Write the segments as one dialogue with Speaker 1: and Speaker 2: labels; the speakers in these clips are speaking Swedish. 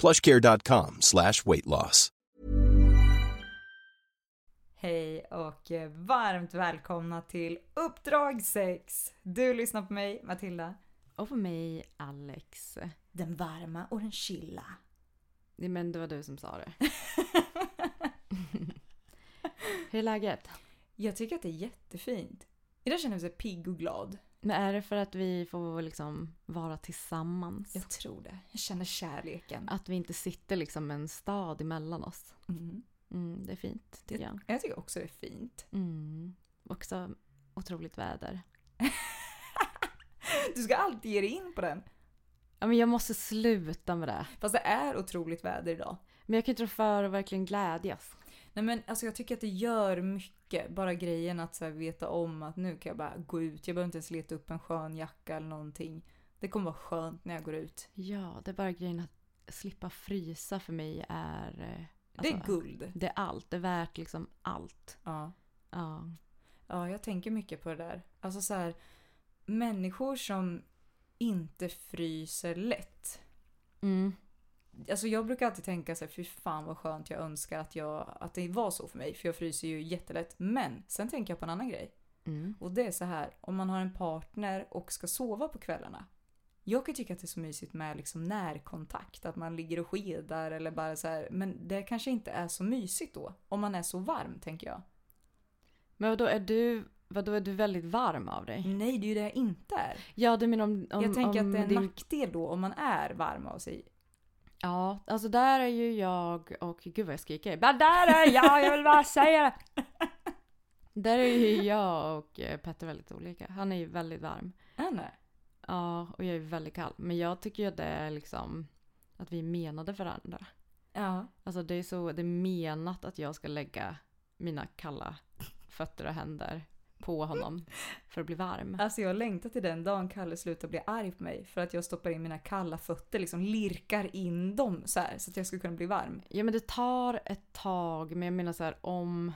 Speaker 1: plushcare.com slash weight loss.
Speaker 2: Hej och varmt välkomna till Uppdrag 6. Du lyssnar på mig, Matilda.
Speaker 3: Och på mig, Alex.
Speaker 2: Den varma och den chilla.
Speaker 3: Nej, Men det var du som sa det. Hur är läget?
Speaker 2: Jag tycker att det är jättefint. Idag känner jag mig så pigg och glad.
Speaker 3: Men är det för att vi får liksom vara tillsammans?
Speaker 2: Jag tror det. Jag känner kärleken.
Speaker 3: Att vi inte sitter liksom en stad emellan oss?
Speaker 2: Mm.
Speaker 3: Mm, det är fint tycker jag.
Speaker 2: Jag tycker också det är fint.
Speaker 3: Mm. Också otroligt väder.
Speaker 2: Du ska alltid ge dig in på den.
Speaker 3: Ja, men jag måste sluta med det.
Speaker 2: Fast det är otroligt väder idag.
Speaker 3: Men jag kan inte rå för att verkligen glädjas.
Speaker 2: Nej men alltså jag tycker att det gör mycket. Bara grejen att så här, veta om att nu kan jag bara gå ut. Jag behöver inte ens leta upp en skön jacka eller någonting. Det kommer vara skönt när jag går ut.
Speaker 3: Ja, det är bara grejen att slippa frysa för mig är... eh,
Speaker 2: Det är
Speaker 3: alltså,
Speaker 2: guld.
Speaker 3: Det är allt. Det är värt liksom allt.
Speaker 2: Ja.
Speaker 3: Ja.
Speaker 2: Ja, jag tänker mycket på det där. Alltså så här, människor som inte fryser lätt.
Speaker 3: Mm.
Speaker 2: Alltså jag brukar alltid tänka så här, fy fan vad skönt jag önskar att, jag, att det var så för mig. För jag fryser ju jättelätt. Men sen tänker jag på en annan grej.
Speaker 3: Mm.
Speaker 2: Och det är så här, om man har en partner och ska sova på kvällarna. Jag kan tycka att det är så mysigt med liksom närkontakt, att man ligger och skedar eller bara så här. Men det kanske inte är så mysigt då, om man är så varm tänker jag.
Speaker 3: Men vadå, är du, vadå, är du väldigt varm av dig?
Speaker 2: Nej, det är ju det jag inte är.
Speaker 3: Ja, du menar om... om
Speaker 2: jag tänker
Speaker 3: om
Speaker 2: att det är en
Speaker 3: din-
Speaker 2: nackdel då om man är varm av sig.
Speaker 3: Ja, alltså där är ju jag och... Gud vad jag skriker. Men där är jag, jag vill bara säga det! Där är ju jag och eh, Petter väldigt olika. Han är ju väldigt varm.
Speaker 2: Är det?
Speaker 3: Ja, och jag är väldigt kall. Men jag tycker ju att det är liksom... Att vi är menade för varandra.
Speaker 2: Ja.
Speaker 3: Alltså det är så... Det är menat att jag ska lägga mina kalla fötter och händer på honom för att bli varm.
Speaker 2: Alltså jag längtar till den dagen Kalle slutar bli arg på mig för att jag stoppar in mina kalla fötter, liksom lirkar in dem så här så att jag ska kunna bli varm.
Speaker 3: Ja men det tar ett tag, men jag menar så här om...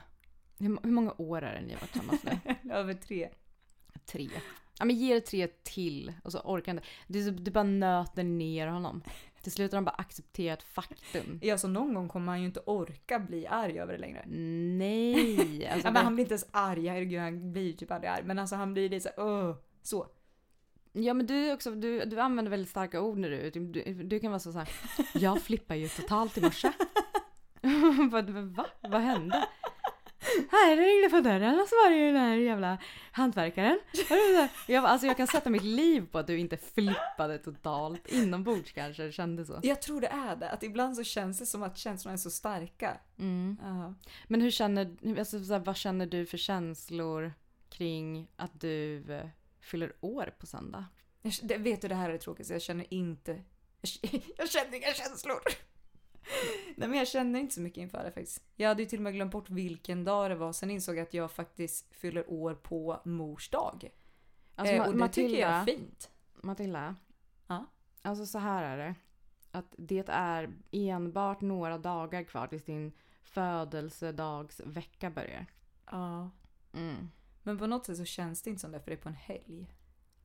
Speaker 3: Hur, många år är det ni har varit tillsammans nu?
Speaker 2: Över tre.
Speaker 3: Tre. Ja men ge det tre till och så orkar inte. Du, du bara nöter ner honom. Till slut har han bara accepterat faktum.
Speaker 2: Ja, så någon gång kommer han ju inte orka bli arg över det längre.
Speaker 3: Nej! Alltså
Speaker 2: ja, men han blir inte ens arg, herregud han blir ju typ aldrig arg. Men alltså han blir lite så här, "Åh", så.
Speaker 3: ja men du också, du, du använder väldigt starka ord när du du, du kan vara så, så här. Jag flippar ju totalt i morse. Vad- Va? Vad hände? Här det ringde på dörren och så var det ju den här jävla hantverkaren. Jag, alltså jag kan sätta mitt liv på att du inte flippade totalt. Inombords kanske det kändes så.
Speaker 2: Jag tror det är det, att ibland så känns det som att känslorna är så starka.
Speaker 3: Mm.
Speaker 2: Ja.
Speaker 3: Men hur känner, alltså, så här, vad känner du för känslor kring att du eh, fyller år på söndag?
Speaker 2: Jag, det, vet du, det här är det tråkigaste. Jag känner inte... Jag, jag känner inga känslor. Nej men jag känner inte så mycket inför det faktiskt. Jag hade ju till och med glömt bort vilken dag det var. Sen insåg jag att jag faktiskt fyller år på mors dag.
Speaker 3: Alltså,
Speaker 2: eh, och det tycker jag är
Speaker 3: Matilda,
Speaker 2: fint.
Speaker 3: Matilda.
Speaker 2: Ja?
Speaker 3: Alltså så här är det. att det är enbart några dagar kvar tills din födelsedagsvecka börjar.
Speaker 2: Ja.
Speaker 3: Mm.
Speaker 2: Men på något sätt så känns det inte som det för det är på en helg.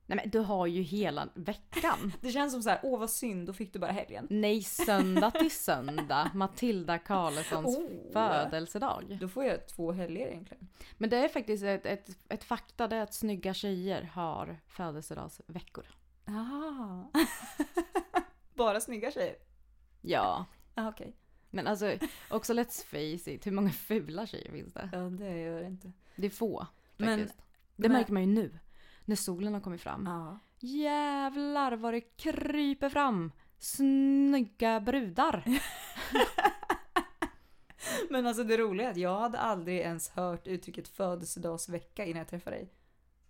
Speaker 3: Nej men du har ju hela veckan.
Speaker 2: Det känns som så här, åh vad synd, då fick du bara helgen.
Speaker 3: Nej, söndag till söndag. Matilda Karlssons
Speaker 2: Oh.
Speaker 3: födelsedag.
Speaker 2: Då får jag två helger egentligen.
Speaker 3: Men det är faktiskt ett, ett, ett fakta det är att snygga tjejer har födelsedagsveckor.
Speaker 2: Ah. bara snygga tjejer?
Speaker 3: Ja.
Speaker 2: Ah, okej.
Speaker 3: Men alltså också let's face it, hur många fula tjejer finns det?
Speaker 2: Ja, det gör det inte.
Speaker 3: Det är få
Speaker 2: Men-
Speaker 3: faktiskt. det
Speaker 2: men-
Speaker 3: märker man ju nu. När solen har kommit fram.
Speaker 2: Ja.
Speaker 3: Jävlar vad det kryper fram snygga brudar.
Speaker 2: Men alltså det roliga är att jag hade aldrig ens hört uttrycket födelsedagsvecka innan jag träffade dig.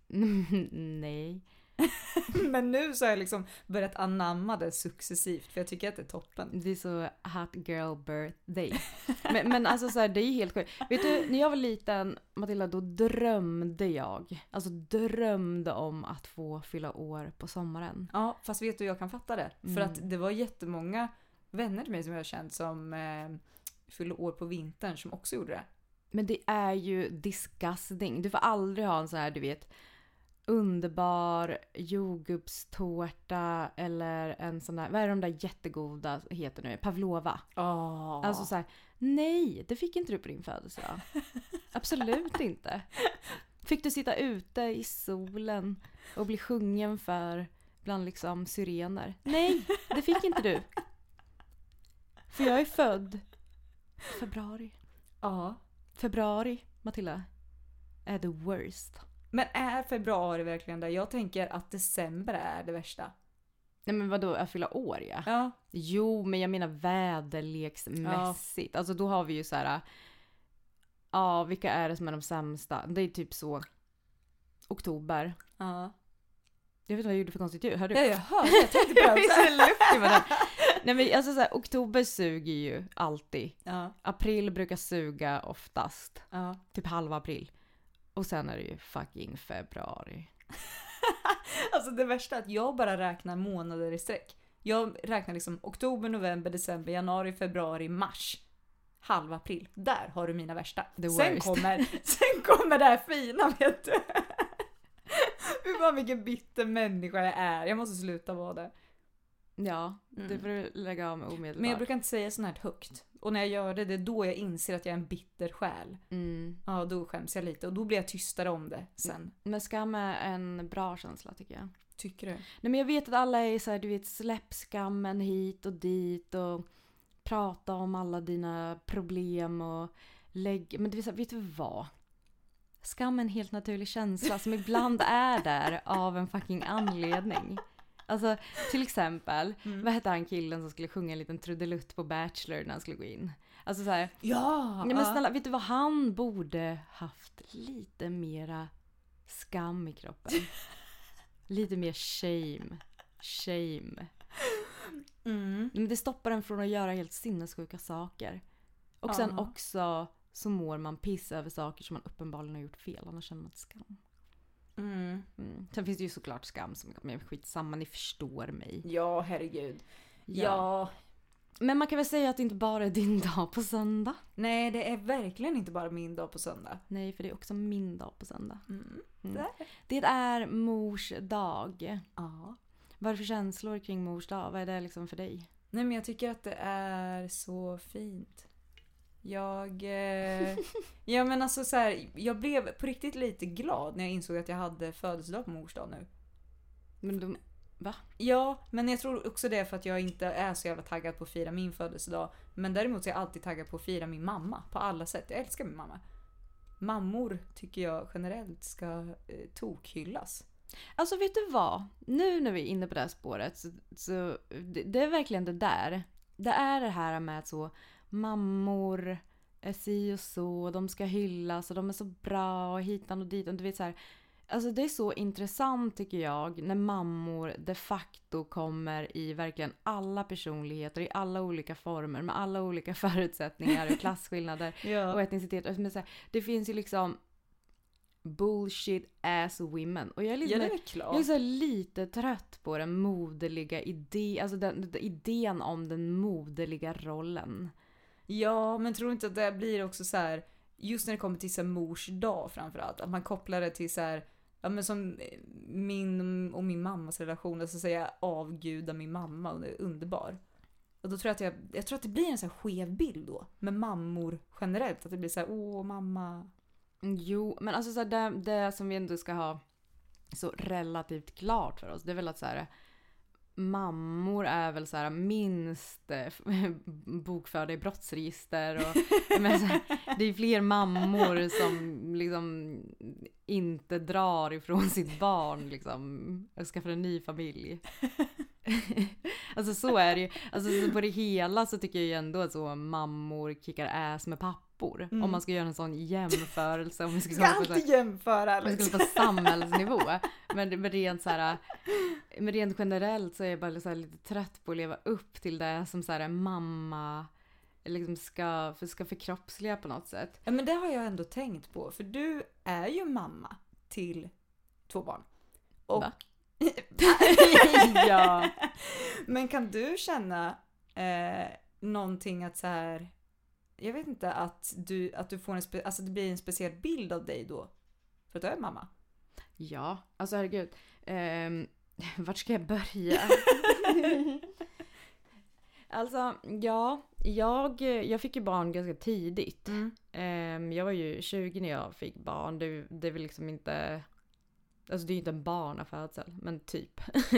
Speaker 3: Nej.
Speaker 2: Men nu så har jag liksom börjat anamma det successivt för jag tycker att det är toppen.
Speaker 3: Det är så hot girl birthday. Men, men alltså så här, det är ju helt sjukt. Vet du, när jag var liten, Matilda, då drömde jag. Alltså drömde om att få fylla år på sommaren.
Speaker 2: Ja, fast vet du jag kan fatta det. För
Speaker 3: Mm.
Speaker 2: att det var jättemånga vänner till mig som jag känt som eh, fyllde år på vintern som också gjorde det.
Speaker 3: Men det är ju disgusting. Du får aldrig ha en så här, du vet, underbar jordgubbstårta eller en sån där, vad är de där jättegoda heter nu? Pavlova.
Speaker 2: Oh.
Speaker 3: Alltså så här, nej, det fick inte du på din födelsedag. Absolut inte. Fick du sitta ute i solen och bli sjungen för bland liksom syrener? Nej, det fick inte du. För jag är född februari.
Speaker 2: Ja.
Speaker 3: Februari, Matilda, är the worst.
Speaker 2: Men är februari verkligen det? Jag tänker att december är det värsta.
Speaker 3: Nej men vadå, jag fylla år ja.
Speaker 2: Ja.
Speaker 3: Jo, men jag menar väderleksmässigt. Alltså då har vi ju så här. Ja, vilka är det som är de sämsta? Det är typ så. Oktober.
Speaker 2: Ja.
Speaker 3: Jag vet inte vad jag gjorde för konstigt ljud. Hörde du?
Speaker 2: Ja, jag hörde. Jag tänkte på det också.
Speaker 3: så luftig med den. Nej men alltså så här, oktober suger ju alltid.
Speaker 2: Ja.
Speaker 3: April brukar suga oftast.
Speaker 2: Ja.
Speaker 3: Typ halva april. Och sen är det ju fucking februari.
Speaker 2: Alltså det värsta är att jag bara räknar månader i sträck. Jag räknar liksom oktober, november, december, januari, februari, mars. Halv april. Där har du mina värsta. Sen, kommer, sen kommer det här fina vet du. Fy fan vilken bitter människa jag är. Jag måste sluta vara det.
Speaker 3: Ja,
Speaker 2: Mm.
Speaker 3: det får du lägga av med omedelbart.
Speaker 2: Men jag brukar inte säga sånt här högt. Och när jag gör det, det är då jag inser att jag är en bitter själ.
Speaker 3: mm.
Speaker 2: Ja, då skäms jag lite och då blir jag tystare om det sen.
Speaker 3: Men skam är en bra känsla tycker jag.
Speaker 2: Tycker du?
Speaker 3: Nej men jag vet att alla är så här, du vet släpp skammen hit och dit och prata om alla dina problem och lägg... Men det så här, vet du vad? Skam är en helt naturlig känsla som ibland är där av en fucking anledning. Alltså till exempel,
Speaker 2: Mm.
Speaker 3: vad hette han killen som skulle sjunga en liten trudelutt på Bachelor när han skulle gå in? Alltså så här,
Speaker 2: Ja!
Speaker 3: nej men snälla, vet du vad han borde haft lite mera skam i kroppen? Lite mer shame. Shame.
Speaker 2: Mm.
Speaker 3: Men det stoppar en från att göra helt sinnessjuka saker. Och sen
Speaker 2: Ja.
Speaker 3: också så mår man piss över saker som man uppenbarligen har gjort fel. Annars känner man skam.
Speaker 2: Mm.
Speaker 3: Mm. Sen finns det ju såklart skam som men skitsamma, ni förstår mig.
Speaker 2: Ja, herregud.
Speaker 3: Ja.
Speaker 2: ja.
Speaker 3: Men man kan väl säga att det inte bara är din dag på söndag?
Speaker 2: Nej, det är verkligen inte bara min dag på söndag.
Speaker 3: Nej, för det är också min dag på söndag.
Speaker 2: Mm.
Speaker 3: Mm. Det är mors dag.
Speaker 2: Ja.
Speaker 3: Vad är det för känslor kring mors dag? Vad är det liksom för dig?
Speaker 2: Nej, men jag tycker att det är så fint. Jag... Eh, ja, men alltså så här, jag blev på riktigt lite glad när jag insåg att jag hade födelsedag på mors dag nu.
Speaker 3: Men de,
Speaker 2: Ja, men jag tror också det är för att jag inte är så jävla taggad på att fira min födelsedag. Men däremot så är jag alltid taggad på att fira min mamma på alla sätt. Jag älskar min mamma. Mammor tycker jag generellt ska eh, tokhyllas.
Speaker 3: Alltså vet du vad? Nu när vi är inne på det här spåret så, så det, det är verkligen det där. Det är det här med att så mammor är si och så, de ska hyllas och de är så bra och hitan och ditan. Du vet så här. Alltså det är så intressant tycker jag när mammor de facto kommer i verkligen alla personligheter, i alla olika former, med alla olika förutsättningar och klasskillnader och
Speaker 2: Ja.
Speaker 3: etnicitet. Alltså, men så här, det finns ju liksom bullshit ass women. Och jag är,
Speaker 2: Ja,
Speaker 3: liksom,
Speaker 2: väl
Speaker 3: jag är så lite trött på den moderliga idén, alltså den, den, idén om den moderliga rollen.
Speaker 2: Ja, men tror du inte att det blir också så här just när det kommer till så här mors dag framförallt, att man kopplar det till så här Ja men som min och min mammas relation, alltså säga avguda min mamma och det är underbar. Och då tror jag att jag, jag tror att det blir en så här skev bild då med mammor generellt. Att det blir så här, åh mamma.
Speaker 3: Mm, jo, men alltså så här, det, det som vi ändå ska ha så relativt klart för oss, det är väl att så här, mammor är väl så här minst eh, bokförda i brottsregister och här, det är fler mammor som liksom inte drar ifrån sitt barn liksom och skaffar en ny familj. alltså så är det ju. Alltså så på det hela så tycker jag ju ändå att så mammor kickar ass med pappor.
Speaker 2: Mm.
Speaker 3: Om man ska göra en sån jämförelse. Om vi ska,
Speaker 2: Ska
Speaker 3: gå på
Speaker 2: alltid jämföra
Speaker 3: om vi
Speaker 2: Alex.
Speaker 3: skulle på samhällsnivå. Men, men, rent så här, men rent generellt så är jag bara så här lite trött på att leva upp till det som så här, mamma liksom ska, för, ska förkroppsliga på något sätt.
Speaker 2: Ja men det har jag ändå tänkt på, för du är ju mamma till två barn. Och...
Speaker 3: Va? ja.
Speaker 2: Men kan du känna eh, någonting att så här, jag vet inte, att du, att du får en, spe, alltså det blir en speciell bild av dig då? För att du är mamma?
Speaker 3: Ja, alltså herregud. Um, vart ska jag börja? alltså, ja. Jag, jag fick ju barn ganska tidigt. Ehm, jag var ju 20 när jag fick barn. Det, det är väl liksom inte... Alltså det är ju inte en barnafödsel, men typ.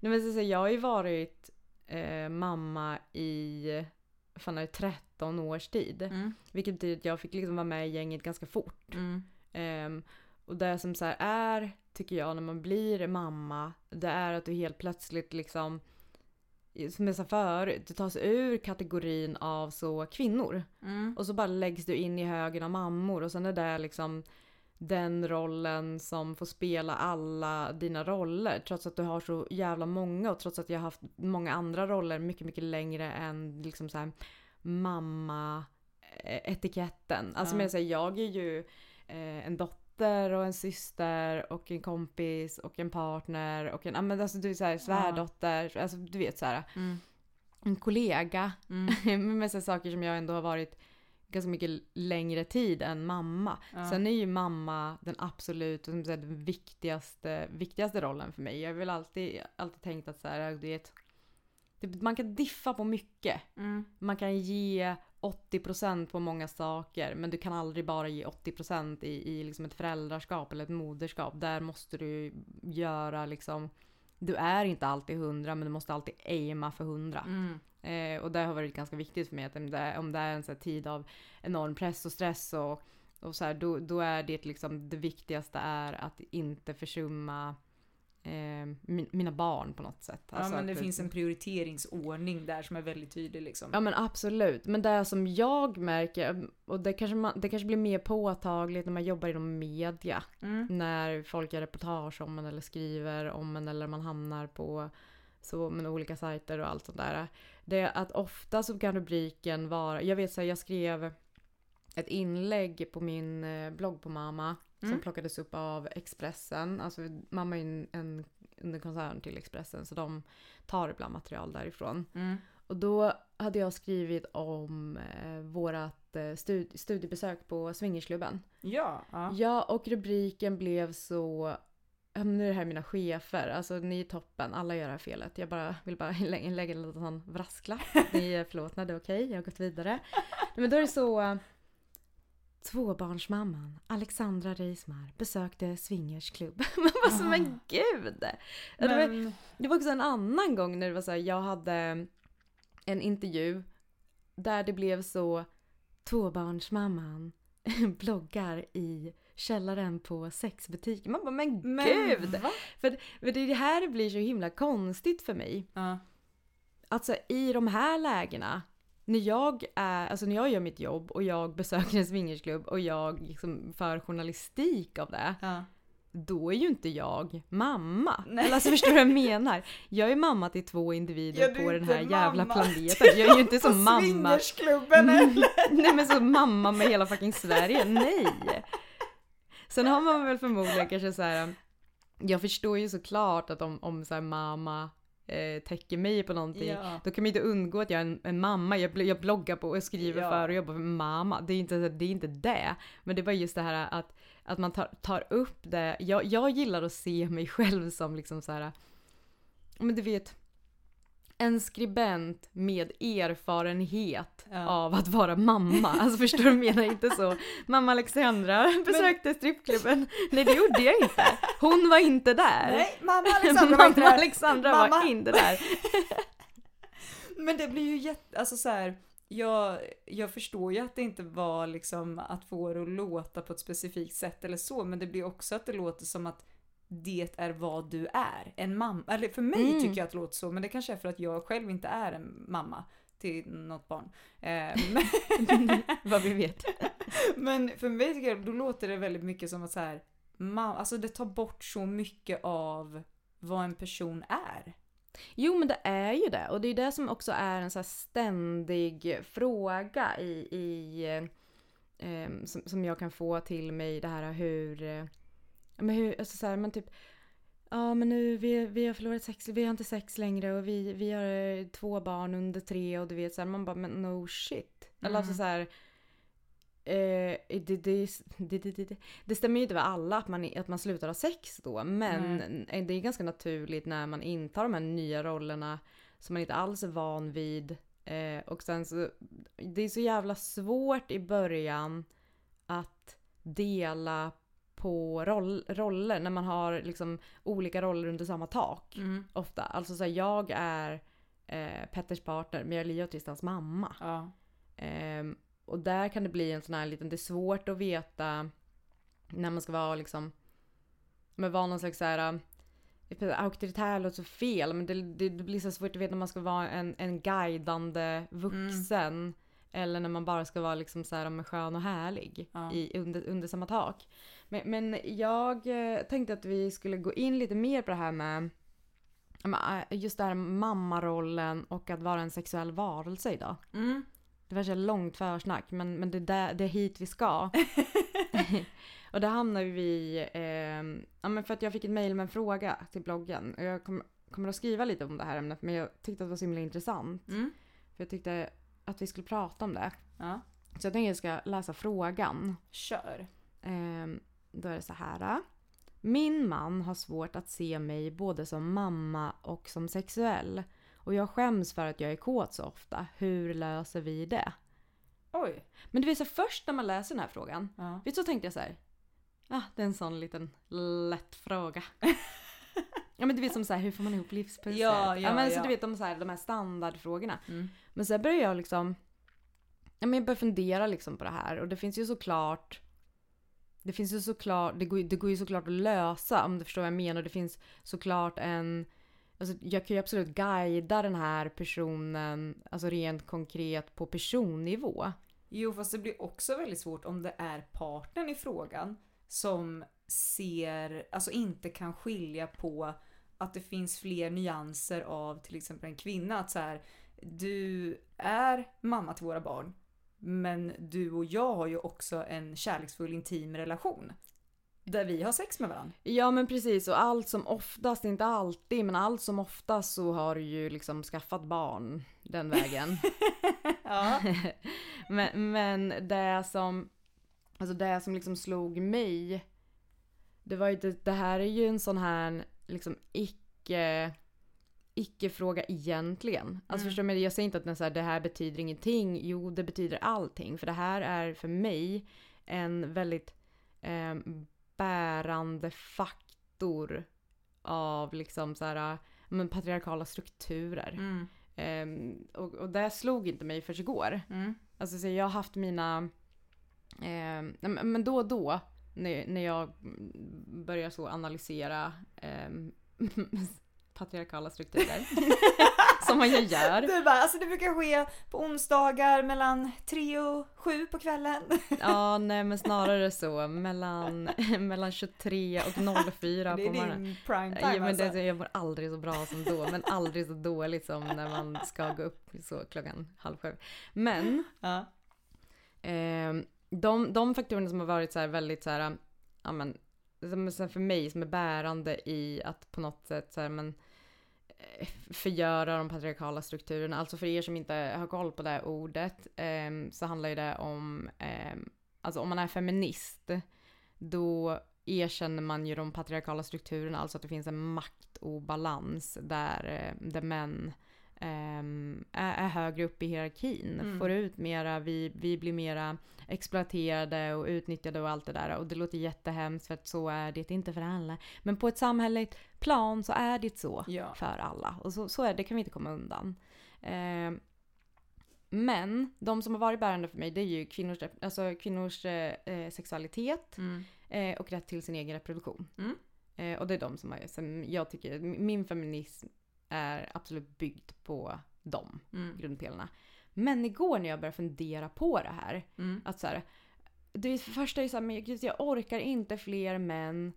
Speaker 3: Nej, men så, så, jag har ju varit eh, mamma i fan, är det 13 års tid.
Speaker 2: Mm.
Speaker 3: Vilket betyder att jag fick liksom vara med i gänget ganska fort.
Speaker 2: Mm.
Speaker 3: Ehm, och det som så här är, tycker jag, när man blir mamma, det är att du helt plötsligt liksom, som jag sa förut, du tas ur kategorin av så kvinnor.
Speaker 2: Mm.
Speaker 3: Och så bara läggs du in i högen av mammor och sen är det liksom den rollen som får spela alla dina roller. Trots att du har så jävla många och trots att jag har haft många andra roller mycket, mycket längre än liksom så här mamma-etiketten. Alltså
Speaker 2: Ja.
Speaker 3: men jag säger, jag är ju eh, en dotter och en syster och en kompis och en partner och en, ja men alltså du är såhär svärdotter, alltså du vet så här
Speaker 2: Mm.
Speaker 3: en kollega.
Speaker 2: Mm.
Speaker 3: med så saker som jag ändå har varit ganska mycket längre tid än mamma.
Speaker 2: Ja.
Speaker 3: Sen är ju mamma den absolut som säger, den viktigaste, viktigaste rollen för mig. Jag har väl alltid, alltid tänkt att så här, du vet, det, man kan diffa på mycket.
Speaker 2: Mm.
Speaker 3: Man kan ge 80% på många saker men du kan aldrig bara ge 80% i, i liksom ett föräldraskap eller ett moderskap. Där måste du göra liksom du är inte alltid 100 men du måste alltid aima för 100.
Speaker 2: Mm.
Speaker 3: Eh, och det har varit ganska viktigt för mig att om det, om det är en här tid av enorm press och stress och, och så här, då, då är det liksom det viktigaste är att inte försumma min, mina barn på något sätt.
Speaker 2: Ja
Speaker 3: Alltså
Speaker 2: men det
Speaker 3: att-
Speaker 2: finns en prioriteringsordning där som är väldigt tydlig liksom.
Speaker 3: Ja men absolut. Men det som jag märker, och det kanske, man, det kanske blir mer påtagligt när man jobbar inom media.
Speaker 2: Mm.
Speaker 3: När folk gör reportage om en eller skriver om en eller man hamnar på så, med olika sajter och allt sånt där. Det är att ofta så kan rubriken vara, jag vet så här, jag skrev ett inlägg på min eh, blogg på mamma som
Speaker 2: Mm.
Speaker 3: plockades upp av Expressen. Alltså mamma är en, en underkoncern till Expressen så de tar ibland material därifrån.
Speaker 2: Mm.
Speaker 3: Och då hade jag skrivit om eh, vårat eh, stud- studiebesök på swingersklubben.
Speaker 2: Ja. ja.
Speaker 3: Ja, och rubriken blev så... Nu är det här mina chefer, alltså ni är toppen, alla gör det här felet. Jag bara vill bara lä- lägga en liten sån brasklapp. Ni är förlåtna, det är okej, jag har gått vidare. Men då är det så... Tvåbarnsmamman Alexandra Reismar besökte swingersklubb. Man bara så, men gud! Det var,
Speaker 2: Men,
Speaker 3: det var också en annan gång när det var så här, jag hade en intervju där det blev så tvåbarnsmamman bloggar i källaren på sexbutiken. Man bara men,
Speaker 2: men
Speaker 3: gud!
Speaker 2: va?
Speaker 3: För, för det är det här blir så himla konstigt för mig.
Speaker 2: Ja.
Speaker 3: Alltså i de här lägena när jag, är, alltså när jag gör mitt jobb och jag besöker en swingersklubb och jag liksom för journalistik av det.
Speaker 2: Ja.
Speaker 3: Då är ju inte jag mamma.
Speaker 2: Nej.
Speaker 3: Eller alltså förstår du vad jag menar? Jag är mamma till två individer
Speaker 2: Ja,
Speaker 3: på den här jävla planeten. Jag är ju inte som mamma.
Speaker 2: swingersklubben eller?
Speaker 3: Nej men som mamma med hela fucking Sverige. Nej! Sen har man väl förmodligen kanske så här. Jag förstår ju såklart att om, om så här mamma eh, täcker mig på någonting.
Speaker 2: Ja.
Speaker 3: Då kan man inte undgå att jag är en, en mamma. Jag, jag bloggar på och skriver
Speaker 2: Ja.
Speaker 3: för och jobbar för mamma. Det är inte det. Är inte det. Men det var just det här att, att man tar, tar upp det. Jag, jag gillar att se mig själv som liksom så här. Men du vet. En skribent med erfarenhet
Speaker 2: Ja.
Speaker 3: av att vara mamma. Alltså förstår du? Menar inte så. Mamma Alexandra besökte strippklubben. Nej det gjorde jag inte. Hon var inte där.
Speaker 2: Nej, mamma Alexandra var inte där.
Speaker 3: Alexandra
Speaker 2: Mamma.
Speaker 3: var inte där.
Speaker 2: Men det blir ju jätte, alltså så här, jag, jag förstår ju att det inte var liksom att få det att låta på ett specifikt sätt eller så, men det blir också att det låter som att det är vad du är. En mamma. Eller för mig
Speaker 3: Mm.
Speaker 2: tycker jag att det låter så, men det kanske är för att jag själv inte är en mamma till något barn. Eh,
Speaker 3: Vad vi vet.
Speaker 2: men för mig tycker jag, då låter det väldigt mycket som att så här, mam, alltså det tar bort så mycket av vad en person är.
Speaker 3: Jo men det är ju det och det är det som också är en så ständig fråga i, i eh, em, som, som jag kan få till mig det här hur, eh, men hur, alltså så här, men typ Ja men nu, vi, vi har förlorat sex, vi har inte sex längre och vi, vi har eh, två barn under tre och du vet så här, man bara men no shit. Eller alltså
Speaker 2: Mm.
Speaker 3: så här, eh, det, det, det, det, stämmer ju inte med alla att man, att man slutar ha sex då men eh, det är ganska naturligt när man intar de här nya rollerna som man inte alls är van vid. Eh, och sen så, det är så jävla svårt i början att dela på roll, roller när man har liksom olika roller under samma tak. Ofta. Alltså så här, jag är eh, Petters partner men jag är och Tristans mamma.
Speaker 2: Ja.
Speaker 3: Ehm, och där kan det bli en sån här liten, det är svårt att veta när man ska vara liksom, men vara någon slags så här äh, auktoritär låter så fel men det, det, det blir så svårt att veta när man ska vara en, en guidande vuxen eller när man bara ska vara liksom så här men skön och härlig
Speaker 2: Ja.
Speaker 3: i, under, under samma tak. Men, men jag eh, tänkte att vi skulle gå in lite mer på det här med äh, just det här mammarollen och att vara en sexuell varelse idag.
Speaker 2: Mm.
Speaker 3: Det var så långt försnack men, men det, är där, det är hit vi ska. och där hamnar vi eh, ja, men för att jag fick ett mejl med en fråga till bloggen. Och jag kom, kommer att skriva lite om det här ämnet men jag tyckte att det var så himla intressant.
Speaker 2: Mm.
Speaker 3: För jag tyckte att vi skulle prata om det.
Speaker 2: Ja.
Speaker 3: Så jag tänkte att jag ska läsa frågan.
Speaker 2: Kör.
Speaker 3: Ehm, då är det så här. Min man har svårt att se mig både som mamma och som sexuell. Och jag skäms för att jag är kåt så ofta. Hur löser vi det?
Speaker 2: Oj.
Speaker 3: Men du vet så först när man läser den här frågan.
Speaker 2: Ja.
Speaker 3: Vet du så tänkte jag så här. Ah, det är en sån liten lätt fråga. ja men du vet som så här, hur får man ihop livspusslet?
Speaker 2: Ja, ja,
Speaker 3: men så
Speaker 2: ja.
Speaker 3: du vet de, så här, de här standardfrågorna.
Speaker 2: Mm.
Speaker 3: Men sen började jag liksom, ja men jag började fundera liksom på det här och det finns ju såklart det finns ju såklart, det går, det går ju såklart att lösa om du förstår vad jag menar. Det finns såklart en, alltså jag kan ju absolut guida den här personen, alltså rent konkret på personnivå.
Speaker 2: Jo, fast det blir också väldigt svårt om det är partnern i frågan som ser, alltså inte kan skilja på att det finns fler nyanser av till exempel en kvinna. Att så här, du är mamma till våra barn, men du och jag har ju också en kärleksfull intim relation. Där vi har sex med varandra.
Speaker 3: Ja men precis och allt som oftast, inte alltid, men allt som oftast så har du ju liksom skaffat barn den vägen.
Speaker 2: Ja.
Speaker 3: men, men det som, alltså det som liksom slog mig, det var ju det, det här är ju en sån här liksom icke icke-fråga egentligen. Alltså förstår du? Jag säger inte att den så här, det här betyder ingenting. Jo, det betyder allting. För det här är för mig en väldigt eh, bärande faktor av liksom så här, men patriarkala strukturer.
Speaker 2: Mm.
Speaker 3: Ehm, och, och det slog inte mig förrän igår.
Speaker 2: Mm.
Speaker 3: Alltså så jag har haft mina... men men då och då när, när jag börjar så analysera ehm, patriarkala strukturer. som man ju gör.
Speaker 2: Du bara, alltså det brukar ske på onsdagar mellan tre och sju på kvällen.
Speaker 3: Ja, nej men snarare så mellan, mellan 23 och 04
Speaker 2: det
Speaker 3: på
Speaker 2: är
Speaker 3: morgonen.
Speaker 2: din prime time
Speaker 3: Ja, men
Speaker 2: alltså.
Speaker 3: det, jag mår aldrig så bra som då, men aldrig så dåligt som när man ska gå upp så klockan halv sju. Men
Speaker 2: Ja.
Speaker 3: eh, de, de faktorerna som har varit så här väldigt så här ja men, för mig som är bärande i att på något sätt så här, men, eh, förgöra de patriarkala strukturerna. Alltså för er som inte har koll på det här ordet eh, så handlar ju det om, eh, alltså om man är feminist, då erkänner man ju de patriarkala strukturerna, alltså att det finns en maktobalans där, eh, där män ehm, är, är högre upp i hierarkin,
Speaker 2: Mm.
Speaker 3: får ut mera, vi, vi blir mera exploaterade och utnyttjade och allt det där. Och det låter jättehemskt för att så är det inte för alla. Men på ett samhälleligt plan så är det så
Speaker 2: Ja.
Speaker 3: för alla. Och så, så är det, det kan vi inte komma undan. Ehm, men de som har varit bärande för mig det är ju kvinnors, alltså kvinnors eh, eh, sexualitet
Speaker 2: Mm.
Speaker 3: eh, och rätt till sin egen reproduktion.
Speaker 2: Mm.
Speaker 3: Eh, och det är de som, har, som jag tycker, min feminism är absolut byggd på de
Speaker 2: Mm.
Speaker 3: grundpelarna. Men igår när jag började fundera på det här,
Speaker 2: Mm.
Speaker 3: att så här, det första är så här, men gud, jag orkar inte fler män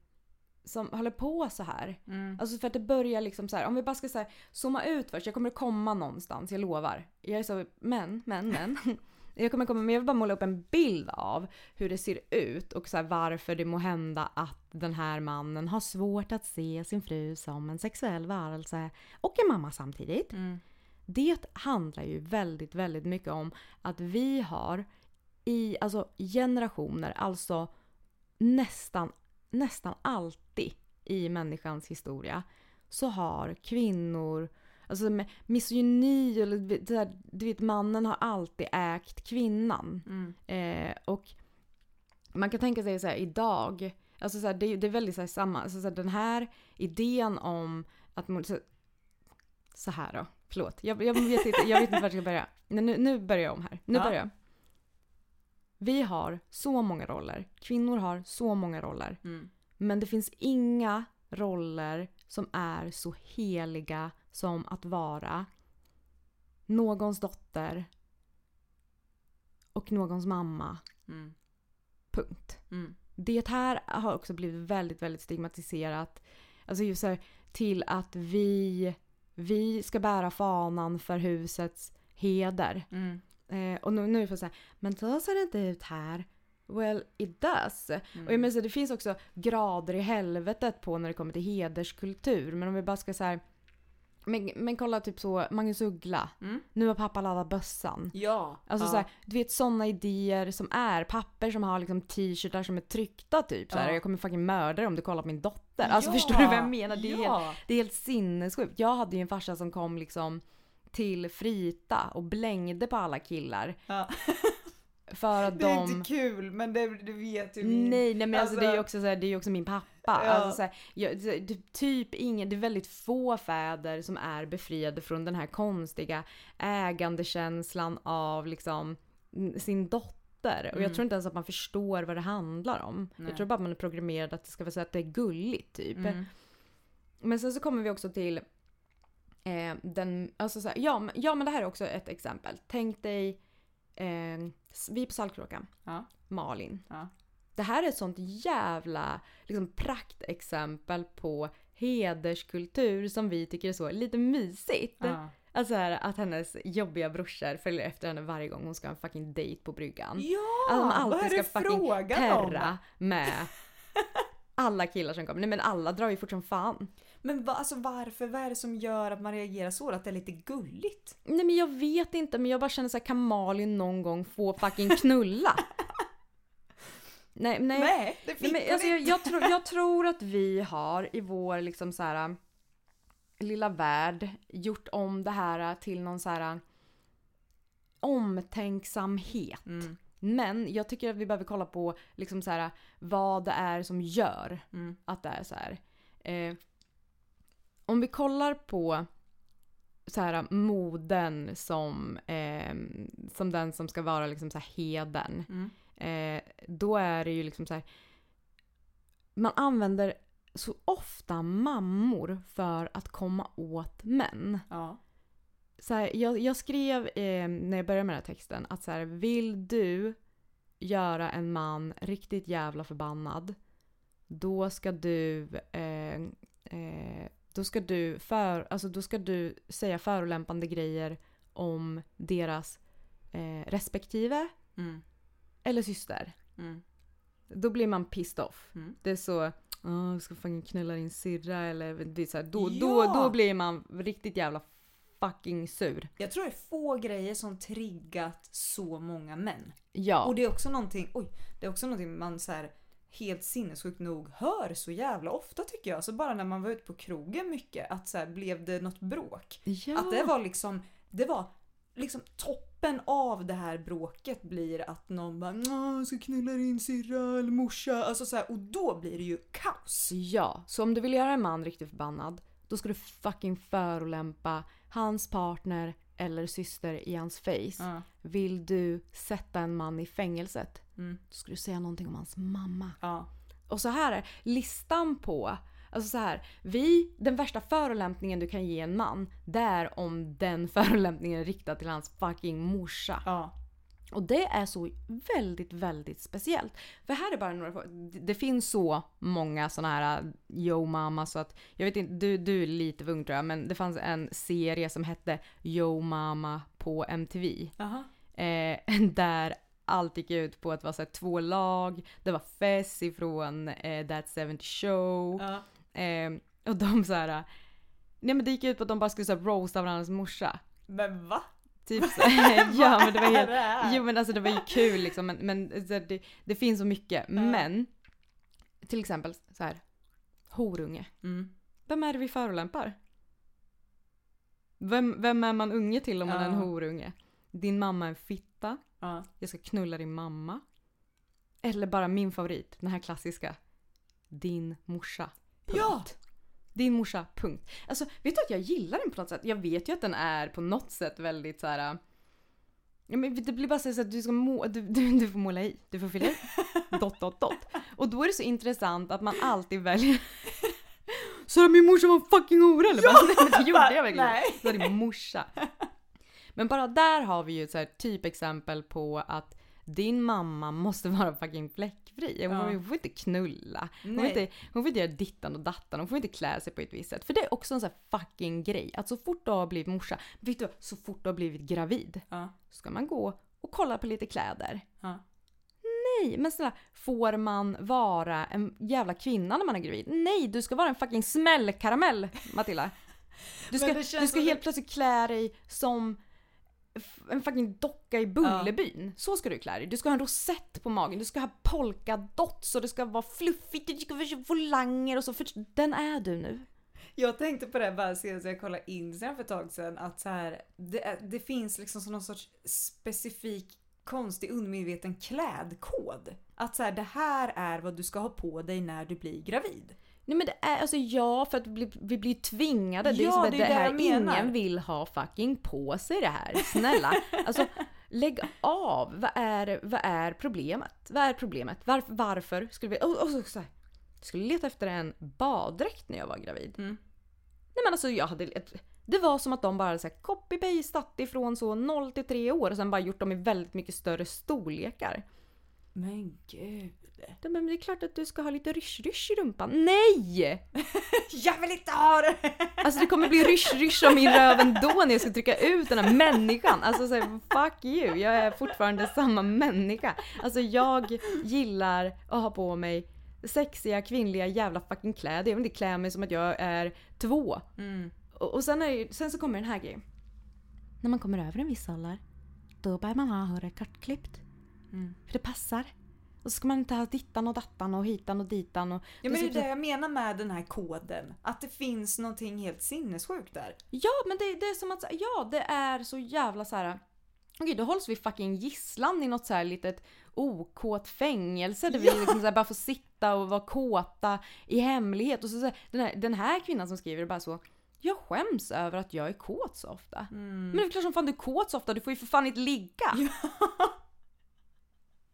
Speaker 3: som håller på så här.
Speaker 2: Mm.
Speaker 3: Alltså för att det börjar liksom så här, om vi bara ska så här, zooma ut först, jag kommer komma någonstans, jag lovar. Jag är så, men, men, men. Jag kommer komma, men jag vill bara måla upp en bild av hur det ser ut och så varför det må hända att den här mannen har svårt att se sin fru som en sexuell varelse och en mamma samtidigt.
Speaker 2: Mm.
Speaker 3: Det handlar ju väldigt, väldigt mycket om att vi har i alltså generationer, alltså nästan, nästan alltid i människans historia så har kvinnor, alltså med misogyni vet, så här, du vet mannen har alltid ägt kvinnan.
Speaker 2: Mm.
Speaker 3: Eh, och man kan tänka sig så här idag, alltså så här, det, är- det är väldigt så här, samma, alltså så den här idén om att man, så, så här då, förlåt, jag, jag, vet inte, jag vet inte vart jag ska börja. Nej, nu, nu börjar jag om här, nu
Speaker 2: Ja.
Speaker 3: börjar jag. Vi har så många roller, kvinnor har så många roller,
Speaker 2: Mm.
Speaker 3: men det finns inga roller som är så heliga som att vara någons dotter och någons mamma.
Speaker 2: Mm.
Speaker 3: Punkt.
Speaker 2: Mm.
Speaker 3: Det här har också blivit väldigt, väldigt stigmatiserat. Alltså just här, till att vi, vi ska bära fanan för husets heder.
Speaker 2: Mm.
Speaker 3: Eh, och nu, nu är det så här, men så ser det inte ut här. Well, it does.
Speaker 2: Mm.
Speaker 3: Och jag menar, så det finns också grader i helvetet på när det kommer till hederskultur. Men om vi bara ska så här, men, men kolla typ så, Magnus Uggla.
Speaker 2: Mm.
Speaker 3: Nu har pappa laddat bössan.
Speaker 2: Ja.
Speaker 3: Alltså
Speaker 2: ja.
Speaker 3: så här, du vet sådana idéer som är papper som har liksom t-shirtar som är tryckta typ. Så här,
Speaker 2: Ja.
Speaker 3: Jag kommer fucking mörda dig om du kollar på min dotter. Alltså
Speaker 2: Ja,
Speaker 3: förstår du vad jag menar? Det är,
Speaker 2: ja.
Speaker 3: helt, det är helt sinnessjukt. Jag hade ju en farsa som kom liksom till Frita och blängde på alla killar.
Speaker 2: Ja.
Speaker 3: För att
Speaker 2: Det är
Speaker 3: de...
Speaker 2: inte kul men det, du vet ju min...
Speaker 3: Nej, nej men alltså, det är ju
Speaker 2: alltså-
Speaker 3: också, så här, det är också min pappa.
Speaker 2: Ja.
Speaker 3: Alltså, så här, jag, det, det- typ ingen, det är väldigt få fäder som är befriade från den här konstiga ägandekänslan av liksom mm, sin dotter. Och
Speaker 2: Mm.
Speaker 3: jag tror inte ens att man förstår vad det handlar om.
Speaker 2: Nej.
Speaker 3: Jag tror bara att man är programmerad att det ska vara så att det är gulligt typ.
Speaker 2: Mm.
Speaker 3: Men sen så kommer vi också till eh, den, alltså så här, ja, ja men det här är också ett exempel. Tänk dig, eh, vi på Saltkråkan,
Speaker 2: Ja.
Speaker 3: Malin.
Speaker 2: Ja.
Speaker 3: Det här är ett sånt jävla liksom, praktexempel på hederskultur som vi tycker är så lite mysigt.
Speaker 2: Ja.
Speaker 3: Alltså här, att hennes jobbiga brorsor följer efter henne varje gång hon ska ha en fucking date på bryggan.
Speaker 2: Ja!
Speaker 3: Att hon
Speaker 2: vad
Speaker 3: alltid ska fucking
Speaker 2: frågan om?
Speaker 3: med alla killar som kommer. Nej men alla drar ju fort som fan.
Speaker 2: Men va, alltså varför? Vad är det som gör att man reagerar så? Att det är lite gulligt?
Speaker 3: Nej men jag vet inte men jag bara känner såhär kan Malin någon gång få fucking knulla? nej, nej.
Speaker 2: Nej, det fick
Speaker 3: Nej, men alltså, jag, jag, tror, jag tror att vi har i vår liksom så här lilla värld gjort om det här till någon så här omtänksamhet.
Speaker 2: Mm.
Speaker 3: Men jag tycker att vi behöver kolla på liksom så här, vad det är som gör
Speaker 2: Mm.
Speaker 3: att det är så här. Eh, om vi kollar på så här, moden som, eh, som den som ska vara liksom så här heden.
Speaker 2: Mm.
Speaker 3: Eh, då är det ju liksom så här. Man använder så ofta mammor för att komma åt män.
Speaker 2: Ja.
Speaker 3: Så här, jag, jag skrev eh, när jag började med den här texten att så här, vill du göra en man riktigt jävla förbannad då ska du eh, eh, då ska du för, alltså då ska du säga förolämpande grejer om deras eh, respektive
Speaker 2: Mm.
Speaker 3: eller syster.
Speaker 2: Mm.
Speaker 3: Då blir man pissed off.
Speaker 2: Mm.
Speaker 3: Det är så, jag ska fucking knulla din syrra eller det är så här, då,
Speaker 2: Ja!
Speaker 3: då, då blir man riktigt jävla fucking sur.
Speaker 2: Jag tror det är få grejer som triggat så många män.
Speaker 3: Ja.
Speaker 2: Och det är också någonting, oj, det är också någonting man så här helt sinnessjukt nog hör så jävla ofta tycker jag. Så bara när man var ute på krogen mycket, att så här, blev det något bråk?
Speaker 3: ja.
Speaker 2: Att det var liksom, det var liksom toppen av det här bråket blir att någon bara "Åh, jag ska knulla din syrra eller morsa. Alltså så här, och då blir det ju kaos.
Speaker 3: Ja, så om du vill göra en man riktigt förbannad, då ska du fucking förolämpa hans partner eller syster i hans face.
Speaker 2: Ja.
Speaker 3: Vill du sätta en man i fängelset,
Speaker 2: Mm.
Speaker 3: då ska du säga någonting om hans mamma.
Speaker 2: Ja.
Speaker 3: Och så här är listan på Alltså så här, vi, den värsta förolämpningen du kan ge en man, det är om den förolämpningen är riktad till hans fucking morsa.
Speaker 2: Ja.
Speaker 3: Och det är så väldigt, väldigt speciellt. För här är bara några det- finns så många såna här uh, Yo Mama så att jag vet inte, du, du är lite för ung tror jag, men det fanns en serie som hette Yo Mama på MTV. Eh, där allt gick ut på att det var så två lag, det var Fess ifrån eh, That 70 Show. Eh, och de så här. uh, Nej men det gick ut på att de bara skulle så roasta varandras morsa.
Speaker 2: Men va?
Speaker 3: Typ så. ja men det var helt... Jo men alltså det var ju kul liksom men, men så det, det finns så mycket. Men till exempel så här. Horunge.
Speaker 2: Mm.
Speaker 3: Vem är det vi förolämpar? Vem, vem är man unge till om man är en
Speaker 2: Ja.
Speaker 3: horunge? Din mamma är en fitta.
Speaker 2: Ja.
Speaker 3: Jag ska knulla din mamma. Eller bara min favorit, den här klassiska. Din morsa. Punkt.
Speaker 2: Ja!
Speaker 3: Din morsa, punkt. Alltså, vet du att jag gillar den på något sätt? Jag vet ju att den är på något sätt väldigt så här. äh, Ja, men det blir bara så att du ska må, du, du, du får måla i, du får fylla i. dot, dot, dot. Och då är det så intressant att man alltid väljer Så min morsa var en fucking hora eller? Bara, nej, det gjorde jag verkligen. Så är din morsa. Men bara där har vi ju ett typexempel på att din mamma måste vara fucking fläckfri. Hon,
Speaker 2: Ja.
Speaker 3: hon får inte knulla. Hon får, inte, hon får inte göra dittan och dattan. Hon får inte klä sig på ett visst sätt. För det är också en sån här fucking grej. Att så fort du har blivit morsa, vet du? Så fort du har blivit gravid.
Speaker 2: Ja.
Speaker 3: Ska man gå och kolla på lite kläder.
Speaker 2: Ja.
Speaker 3: Nej, men snälla, får man vara en jävla kvinna när man är gravid? Nej, du ska vara en fucking smällkaramell, Matilda. Du ska, du ska helt plötsligt klä dig som en fucking docka i Bullerbyn. Så ska du klä dig. Du ska ha en rosett på magen, du ska ha polkadots och det ska vara fluffigt, det ska vara volanger och så. För den är du nu.
Speaker 2: Jag tänkte på det bara senast jag kollade Instagram för ett tag sedan att så här, det, det finns liksom som någon sorts specifik konstig undermedveten klädkod. Att så här, det här är vad du ska ha på dig när du blir gravid.
Speaker 3: Nej men det är alltså ja, för att vi blir, vi blir tvingade. det är
Speaker 2: Ja,
Speaker 3: som
Speaker 2: det är det
Speaker 3: här, ingen vill ha fucking på sig det här. Snälla. alltså lägg av. Vad är, vad är problemet? Vad är problemet? Varför, varför skulle vi... Och, och så, här, jag skulle leta efter en baddräkt när jag var gravid.
Speaker 2: Mm.
Speaker 3: Nej men alltså jag hade... Det var som att de bara så copy-pastat ifrån så 0 till 3 år och sen bara gjort dem i väldigt mycket större storlekar.
Speaker 2: Men gud.
Speaker 3: De, men det är klart att du ska ha lite rysch-rysch i rumpan. Nej!
Speaker 2: Jag vill inte ha det!
Speaker 3: Alltså det kommer bli rysch-rysch av min röv ändå när jag ska trycka ut den här människan. Alltså så här, fuck you, jag är fortfarande samma människa. Alltså jag gillar att ha på mig sexiga kvinnliga jävla fucking kläder. Jag vill inte klä mig som att jag är två.
Speaker 2: Mm.
Speaker 3: Och, och sen, är, sen så kommer den här grejen. När man kommer över en viss ålder, då börjar man ha håret kortklippt.
Speaker 2: Mm.
Speaker 3: För det passar. Och så ska man inte ha dittan och dattan och hitan och ditan. Och
Speaker 2: Ja men det är det jag menar med den här koden. Att det finns någonting helt sinnessjukt där.
Speaker 3: Ja, men det, det är som att, ja det är så jävla så här. Okej, då hålls vi fucking gisslan i något så här litet okåt fängelse där vi liksom så bara får sitta och vara kåta i hemlighet. Och så, så här, den, här, den här kvinnan som skriver bara så. Jag skäms över att jag är kåt så ofta. Men det är klart som fan du är kåt så ofta, du får ju för fan inte ligga.